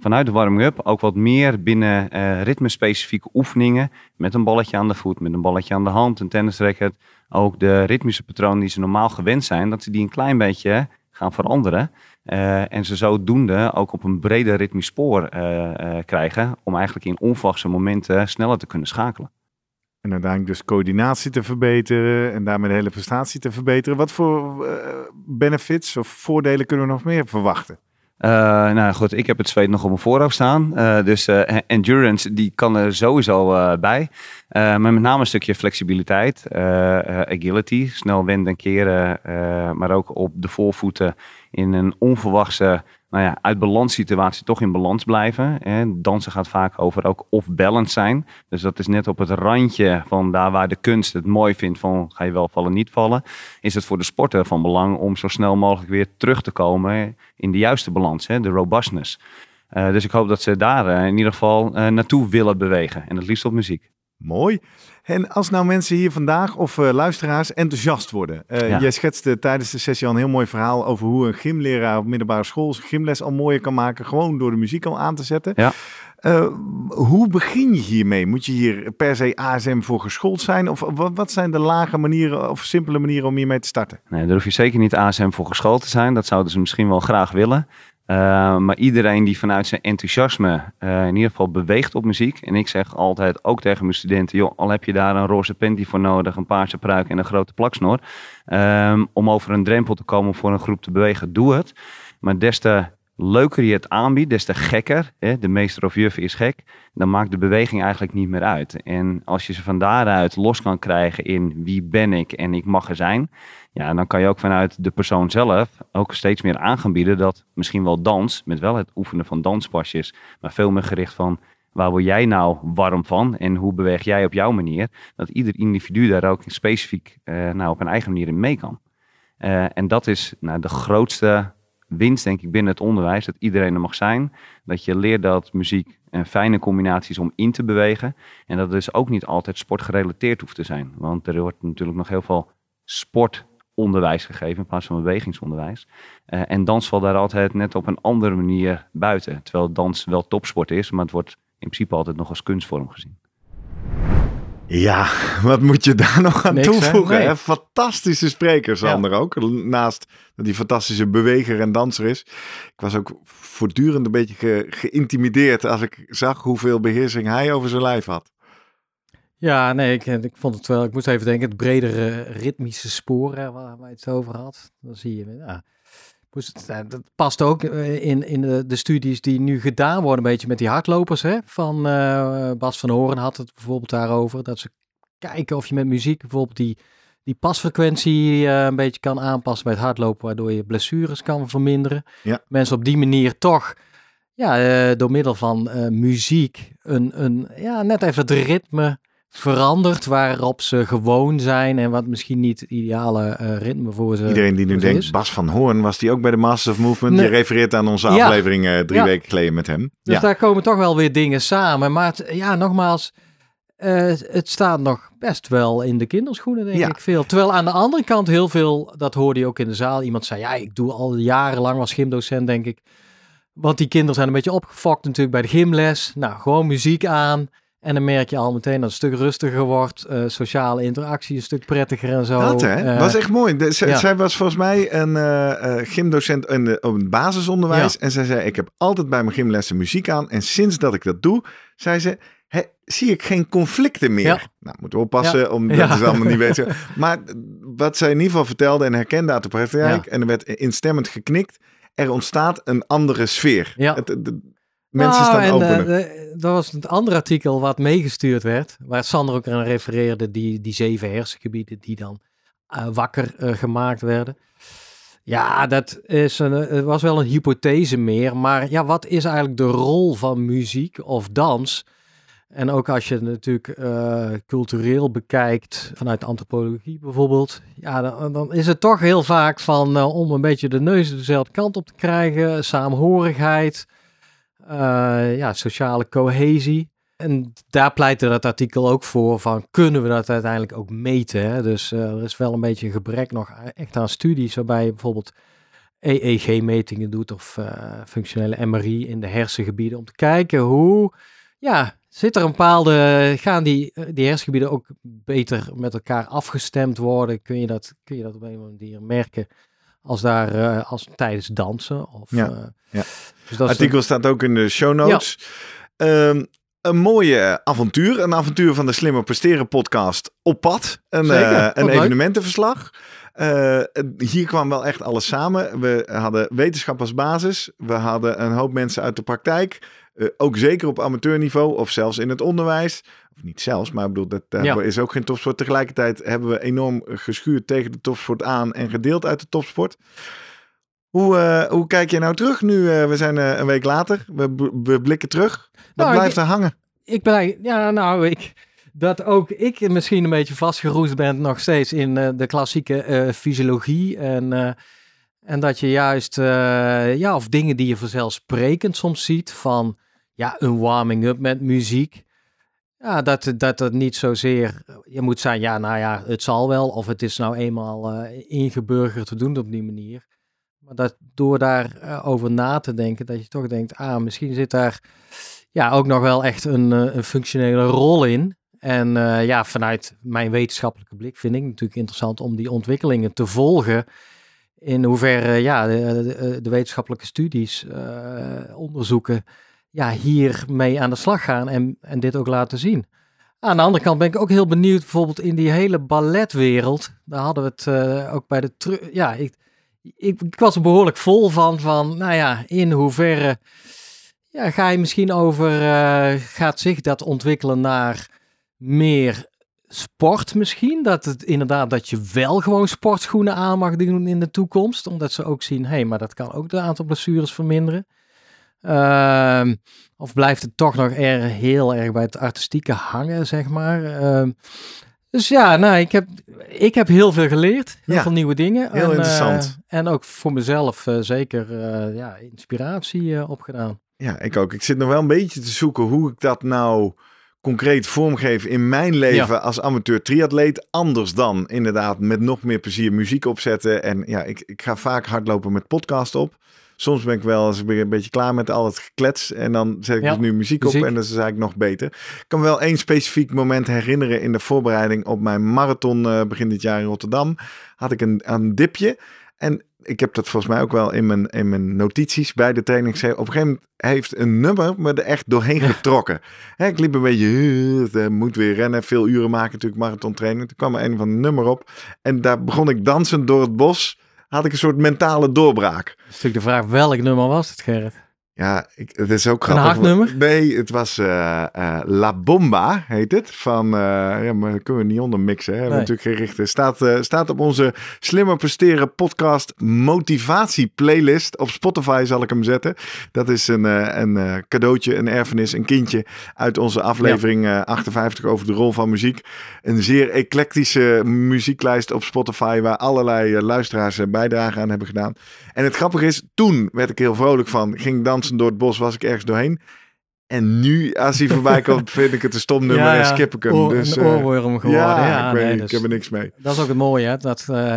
vanuit de warming-up ook wat meer binnen ritmespecifieke oefeningen. Met een balletje aan de voet, met een balletje aan de hand, een tennisracket. Ook de ritmische patronen die ze normaal gewend zijn. Dat ze die een klein beetje gaan veranderen. Eh, en ze zodoende ook op een breder ritmisch spoor eh, eh, krijgen. Om eigenlijk in onverwachte momenten sneller te kunnen schakelen. En uiteindelijk dus coördinatie te verbeteren en daarmee de hele prestatie te verbeteren. Wat voor benefits of voordelen kunnen we nog meer verwachten? Nou goed, ik heb het zweet nog op mijn voorhoofd staan. Dus endurance, die kan er sowieso bij. Maar met name een stukje flexibiliteit, agility, snel wenden en keren. maar ook op de voorvoeten in een onverwachte, nou ja, uit balans situatie toch in balans blijven. En dansen gaat vaak over ook off-balance zijn. Dus dat is net op het randje van daar waar de kunst het mooi vindt van ga je wel vallen, niet vallen. Is het voor de sporter van belang om zo snel mogelijk weer terug te komen in de juiste balans, hè, de robustness. Eh, dus ik hoop dat ze daar eh, in ieder geval eh, naartoe willen bewegen. En het liefst op muziek. Mooi. En als nou mensen hier vandaag of uh, luisteraars enthousiast worden. Uh, Ja. Jij schetste tijdens de sessie al een heel mooi verhaal over hoe een gymleraar op middelbare school zijn gymles al mooier kan maken. Gewoon door de muziek al aan te zetten. Ja. Uh, hoe begin je hiermee? Moet je hier per se ASM voor geschoold zijn? Of wat, wat zijn de lage manieren of simpele manieren om hiermee te starten? Nee, daar hoef je zeker niet ASM voor geschoold te zijn. Dat zouden ze misschien wel graag willen. Uh, maar iedereen die vanuit zijn enthousiasme uh, in ieder geval beweegt op muziek. En ik zeg altijd ook tegen mijn studenten: joh, al heb je daar een roze panty voor nodig, een paarse pruik en een grote plaksnor. Um, om over een drempel te komen voor een groep te bewegen, doe het. Maar des te leuker je het aanbiedt, des te gekker. Hè, de meester of juf is gek. Dan maakt de beweging eigenlijk niet meer uit. En als je ze van daaruit los kan krijgen in wie ben ik en ik mag er zijn. Ja, dan kan je ook vanuit de persoon zelf ook steeds meer aan gaan bieden dat misschien wel dans, met wel het oefenen van danspasjes, maar veel meer gericht van waar word jij nou warm van en hoe beweeg jij op jouw manier, dat ieder individu daar ook specifiek uh, nou, op een eigen manier in mee kan. Uh, en dat is nou, de grootste winst, denk ik, binnen het onderwijs, dat iedereen er mag zijn. Dat je leert dat muziek een fijne combinatie is om in te bewegen. En dat het dus ook niet altijd sportgerelateerd hoeft te zijn. Want er wordt natuurlijk nog heel veel sportonderwijs gegeven in plaats van bewegingsonderwijs. Uh, en dans valt daar altijd net op een andere manier buiten. Terwijl dans wel topsport is, maar het wordt in principe altijd nog als kunstvorm gezien. Ja, wat moet je daar nog aan Niks, toevoegen? hè? Nee. hè? Fantastische spreker, Sander ook. Naast dat hij fantastische beweger en danser is. Ik was ook voortdurend een beetje ge- geïntimideerd als ik zag hoeveel beheersing hij over zijn lijf had. Ja, nee, ik, ik vond het wel. Ik moest even denken, het bredere ritmische sporen waar wij het over had. Dan zie je, ja. moest het- dat past ook eh, in, in de, de studies die nu gedaan worden, een beetje met die hardlopers. Hè? Van eh, Bas van Horen had het bijvoorbeeld daarover. Dat ze kijken of je met muziek bijvoorbeeld die, die pasfrequentie eh, een beetje kan aanpassen bij het hardlopen, waardoor je blessures kan verminderen. Ja. Mensen op die manier toch, ja, door middel van muziek, een, een, ja, net even het ritme verandert waarop ze gewoon zijn en wat misschien niet het ideale eh, ritme voor ze Iedereen die nu denkt, is. Bas van Hoorn, was die ook bij de Masters of Movement? Nee. Je refereert aan onze Ja. aflevering eh, drie Ja. weken geleden met hem. Dus ja. daar komen toch wel weer dingen samen. Maar het- ja, nogmaals, eh, het staat nog best wel in de kinderschoenen, denk Ja. ik veel. Terwijl aan de andere kant heel veel, dat hoorde je ook in de zaal. Iemand zei, ja, ik doe al jarenlang als gymdocent, denk ik. Want die kinderen zijn een beetje opgefokt natuurlijk bij de gymles. Nou, gewoon muziek aan. En dan merk je al meteen dat het een stuk rustiger wordt. eh, sociale interactie een stuk prettiger en zo. Dat hè, Eh, was echt mooi. De- zij, ja. zij was volgens mij een eh, eh, gymdocent in de, op het basisonderwijs. En zij zei, ik heb altijd bij mijn gymlessen muziek aan. En sinds dat ik dat doe, zei ze, hè, zie ik geen conflicten meer. Ja. Nou, moeten we oppassen, omdat het allemaal niet weten. Maar wat zij in ieder geval vertelde en herkende uit de praktijk, en er werd instemmend geknikt, er ontstaat een andere sfeer. Ja. Het, mensen Nou, staan eh, de- dat was het andere artikel wat meegestuurd werd, waar Sander ook aan refereerde, die, die zeven hersengebieden die dan eh, wakker eh, gemaakt werden. Ja, dat is een, het was wel een hypothese meer, maar ja, wat is eigenlijk de rol van muziek of dans? En ook als je het natuurlijk eh, cultureel bekijkt, vanuit antropologie bijvoorbeeld, ja, dan, dan is het toch heel vaak van eh, om een beetje de neus dezelfde kant op te krijgen, saamhorigheid, eh, ja, sociale cohesie. En daar pleitte dat artikel ook voor van kunnen we dat uiteindelijk ook meten. Hè? Dus eh, er is wel een beetje een gebrek nog echt aan studies waarbij je bijvoorbeeld EEG-metingen doet of eh, functionele MRI in de hersengebieden om te kijken hoe, ja, zit er een bepaalde, gaan die, eh, die hersengebieden ook beter met elkaar afgestemd worden? Kun je dat, kun je dat op een of andere manier merken als daar, eh, als tijdens dansen? Of, Ja, eh, ja. Dus dat artikel staat ook in de show notes. Ehm, een mooie avontuur. Een avontuur van de Slimmer Presteren podcast op pad. Een, eh, een evenementenverslag. Eh, hier kwam wel echt alles samen. We hadden wetenschap als basis. We hadden een hoop mensen uit de praktijk. Eh, ook zeker op amateurniveau of zelfs in het onderwijs. Of niet zelfs, maar ik bedoel, dat Ja. is ook geen topsport. Tegelijkertijd hebben we enorm geschuurd tegen de topsport aan en gedeeld uit de topsport. Hoe, eh, hoe kijk je nou terug nu? eh, we zijn eh, een week later. We, we blikken terug. Wat Nou, blijft ik- er hangen? ik ben, ja, nou, ik, dat ook ik misschien een beetje vastgeroest ben nog steeds in de klassieke fysiologie. En, en dat je juist, ja, of dingen die je vanzelfsprekend soms ziet van, ja, een warming-up met muziek. Ja, dat, dat het niet zozeer, je moet zeggen, ja, nou ja, het zal wel, of het is nou eenmaal ingeburgerd te doen op die manier. Maar dat door daarover uh, over na te denken, dat je toch denkt, ah, misschien zit daar ja, ook nog wel echt een, uh, een functionele rol in. En ja, vanuit mijn wetenschappelijke blik vind ik natuurlijk interessant om die ontwikkelingen te volgen. In hoeverre ja, de, de, wetenschappelijke studies, onderzoeken ja, hiermee aan de slag gaan en, en dit ook laten zien. Aan de andere kant ben ik ook heel benieuwd, bijvoorbeeld in die hele balletwereld. Daar hadden we het ook bij de. Ja, ik, ik, ik, was er behoorlijk vol van. Van nou ja, in hoeverre. Ja, ga je misschien over. Uh, gaat zich dat ontwikkelen naar meer sport misschien? Dat het inderdaad dat je wel gewoon sportschoenen aan mag doen in de toekomst. Omdat ze ook zien, hé, hey, maar dat kan ook de aantal blessures verminderen. Uh, of blijft het toch nog er, heel erg bij het artistieke hangen, zeg maar. Uh, dus ja, nou, ik heb, ik heb heel veel geleerd. Heel ja, veel nieuwe dingen. Heel en, interessant. Uh, en ook voor mezelf uh, zeker ja, inspiratie opgedaan. Ja, ik ook. Ik zit nog wel een beetje te zoeken hoe ik dat nou concreet vormgeef in mijn leven ja. als amateur triatleet. Anders dan inderdaad met nog meer plezier muziek opzetten. En ja, ik, ik ga vaak hardlopen met podcast op. Soms ben ik wel eens een beetje klaar met al het geklets. En dan zet ik ja, dus nu muziek, muziek, op en dat is eigenlijk nog beter. Ik kan me wel één specifiek moment herinneren in de voorbereiding op mijn marathon uh, begin dit jaar in Rotterdam. Had ik een, een dipje. En ik heb dat volgens mij ook wel in mijn, in mijn notities bij de training gezegd. Op een gegeven moment heeft een nummer me er echt doorheen getrokken. Hè, ik liep een beetje, uh, moet weer rennen, veel uren maken natuurlijk, marathon trainen. Toen kwam er een van een nummer op. En daar begon ik dansend door het bos had ik een soort mentale doorbraak. Dat is natuurlijk de vraag, welk nummer was het, Gerrit? Ja, ik, het is ook grappig. Een? Nee, het was uh, uh, La Bomba, heet het. Van, uh, ja, maar kunnen we niet onder mixen. Hè? Nee. natuurlijk gericht. Staat, staat op onze Slimmer Presteren podcast motivatie playlist. Op Spotify zal ik hem zetten. Dat is een, een cadeautje, een erfenis, een kindje uit onze aflevering ja. 58 over de rol van muziek. Een zeer eclectische muzieklijst op Spotify waar allerlei luisteraars bijdrage aan hebben gedaan. En het grappige is, toen werd ik heel vrolijk van, ging door het bos, was ik ergens doorheen. En nu, als hij voorbij komt, vind ik het een stom nummer ja, ja. en skip ik hem. Oor, dus, een oorworm geworden. Ja, ja ik, weet, nee, ik dus, heb er niks mee. Dat is ook het mooie, hè? dat uh,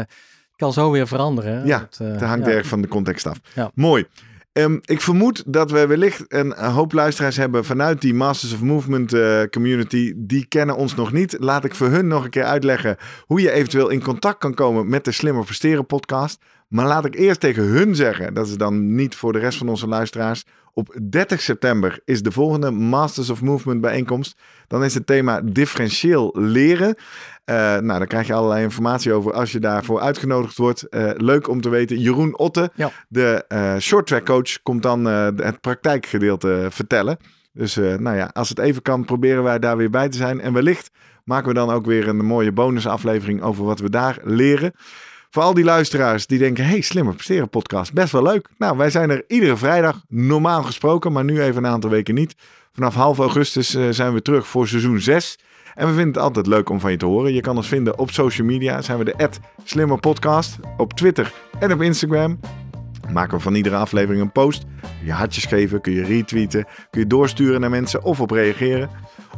kan zo weer veranderen. Ja, dat, uh, het hangt erg van de context af. Mooi. Um, ik vermoed dat we wellicht een hoop luisteraars hebben vanuit die Masters of Movement uh, community. Die kennen ons nog niet. Laat ik voor hun nog een keer uitleggen hoe je eventueel in contact kan komen met de Slimmer Presteren podcast. Maar laat ik eerst tegen hun zeggen, dat is dan niet voor de rest van onze luisteraars. Op 30 september is de volgende Masters of Movement bijeenkomst. Dan is het thema differentieel leren. Uh, nou, daar krijg je allerlei informatie over als je daarvoor uitgenodigd wordt. Uh, leuk om te weten. Jeroen Otte, ja. de uh, short track coach, komt dan het praktijkgedeelte vertellen. Dus nou ja, als het even kan, proberen wij daar weer bij te zijn. En wellicht maken we dan ook weer een mooie bonusaflevering over wat we daar leren. Voor al die luisteraars die denken, hey, slimmer presteren podcast, best wel leuk. Nou, wij zijn er iedere vrijdag, normaal gesproken, maar nu even een aantal weken niet. Vanaf half augustus uh, zijn we terug voor seizoen 6. En we vinden het altijd leuk om van je te horen. Je kan ons vinden op social media. Zijn we de @slimmerpodcast op Twitter en op Instagram. Maken we van iedere aflevering een post. Kun je hartjes geven, kun je retweeten, kun je doorsturen naar mensen of op reageren.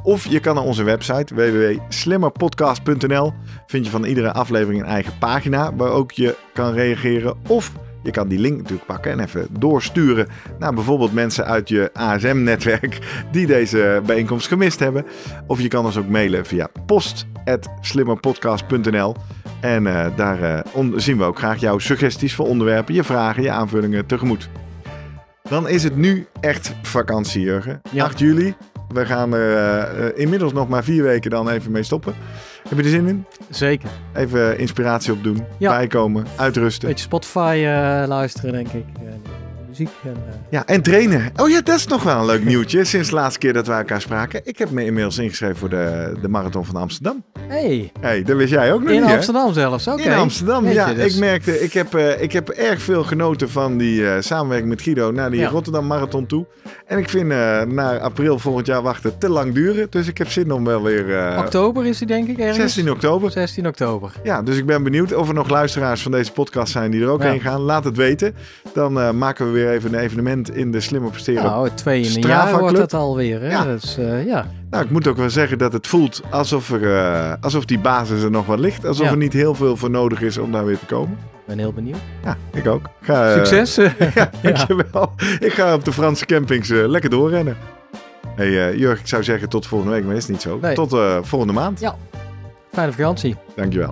Of je kan naar onze website www.slimmerpodcast.nl. Vind je van iedere aflevering een eigen pagina waar ook je kan reageren. Of je kan die link natuurlijk pakken en even doorsturen naar bijvoorbeeld mensen uit je ASM-netwerk die deze bijeenkomst gemist hebben. Of je kan ons ook mailen via post.slimmerpodcast.nl. En uh, daar uh, zien we ook graag jouw suggesties voor onderwerpen, je vragen, je aanvullingen tegemoet. Dan is het nu echt vakantie, Jurgen. Ja. 8 juli. We gaan er uh, inmiddels nog maar vier weken dan even mee stoppen. Heb je er zin in? Zeker. Even inspiratie opdoen, ja. bijkomen, uitrusten. Beetje Spotify uh, luisteren, denk ik. Muziek. En, ja, en trainen. Oh ja, dat is nog wel een leuk nieuwtje. Sinds de laatste keer dat we elkaar spraken. Ik heb me inmiddels ingeschreven voor de, de Marathon van Amsterdam. Hey. Hey, dat wist jij ook nog in niet, Amsterdam hè? zelfs, oké. Okay. In Amsterdam, Weet ja. Dus. Ik merkte, ik heb, uh, ik heb erg veel genoten van die uh, samenwerking met Guido naar die ja. Rotterdam Marathon toe. En ik vind naar april volgend jaar wachten te lang duren. Dus ik heb zin om wel weer... oktober is die denk ik ergens? 16 oktober. 16 oktober. Ja, dus ik ben benieuwd of er nog luisteraars van deze podcast zijn die er ook ja. heen gaan. Laat het weten. Dan maken we weer weer even een evenement in de Slimmer Presteren. Nou, twee in een jaar wordt het alweer. Hè? Ja. Dus, eh, ja. Nou, ik moet ook wel zeggen dat het voelt alsof, er, eh, alsof die basis er nog wat ligt. Alsof Ja. er niet heel veel voor nodig is om daar weer te komen. Ik ben heel benieuwd. Ja, ik ook. Ga, eh, Succes. Ja, dankjewel. Ik ga op de Franse campings lekker doorrennen. Hey eh, Jurg, ik zou zeggen tot volgende week, maar is niet zo. Nee. Tot eh, volgende maand. Ja. Fijne vakantie. Dankjewel.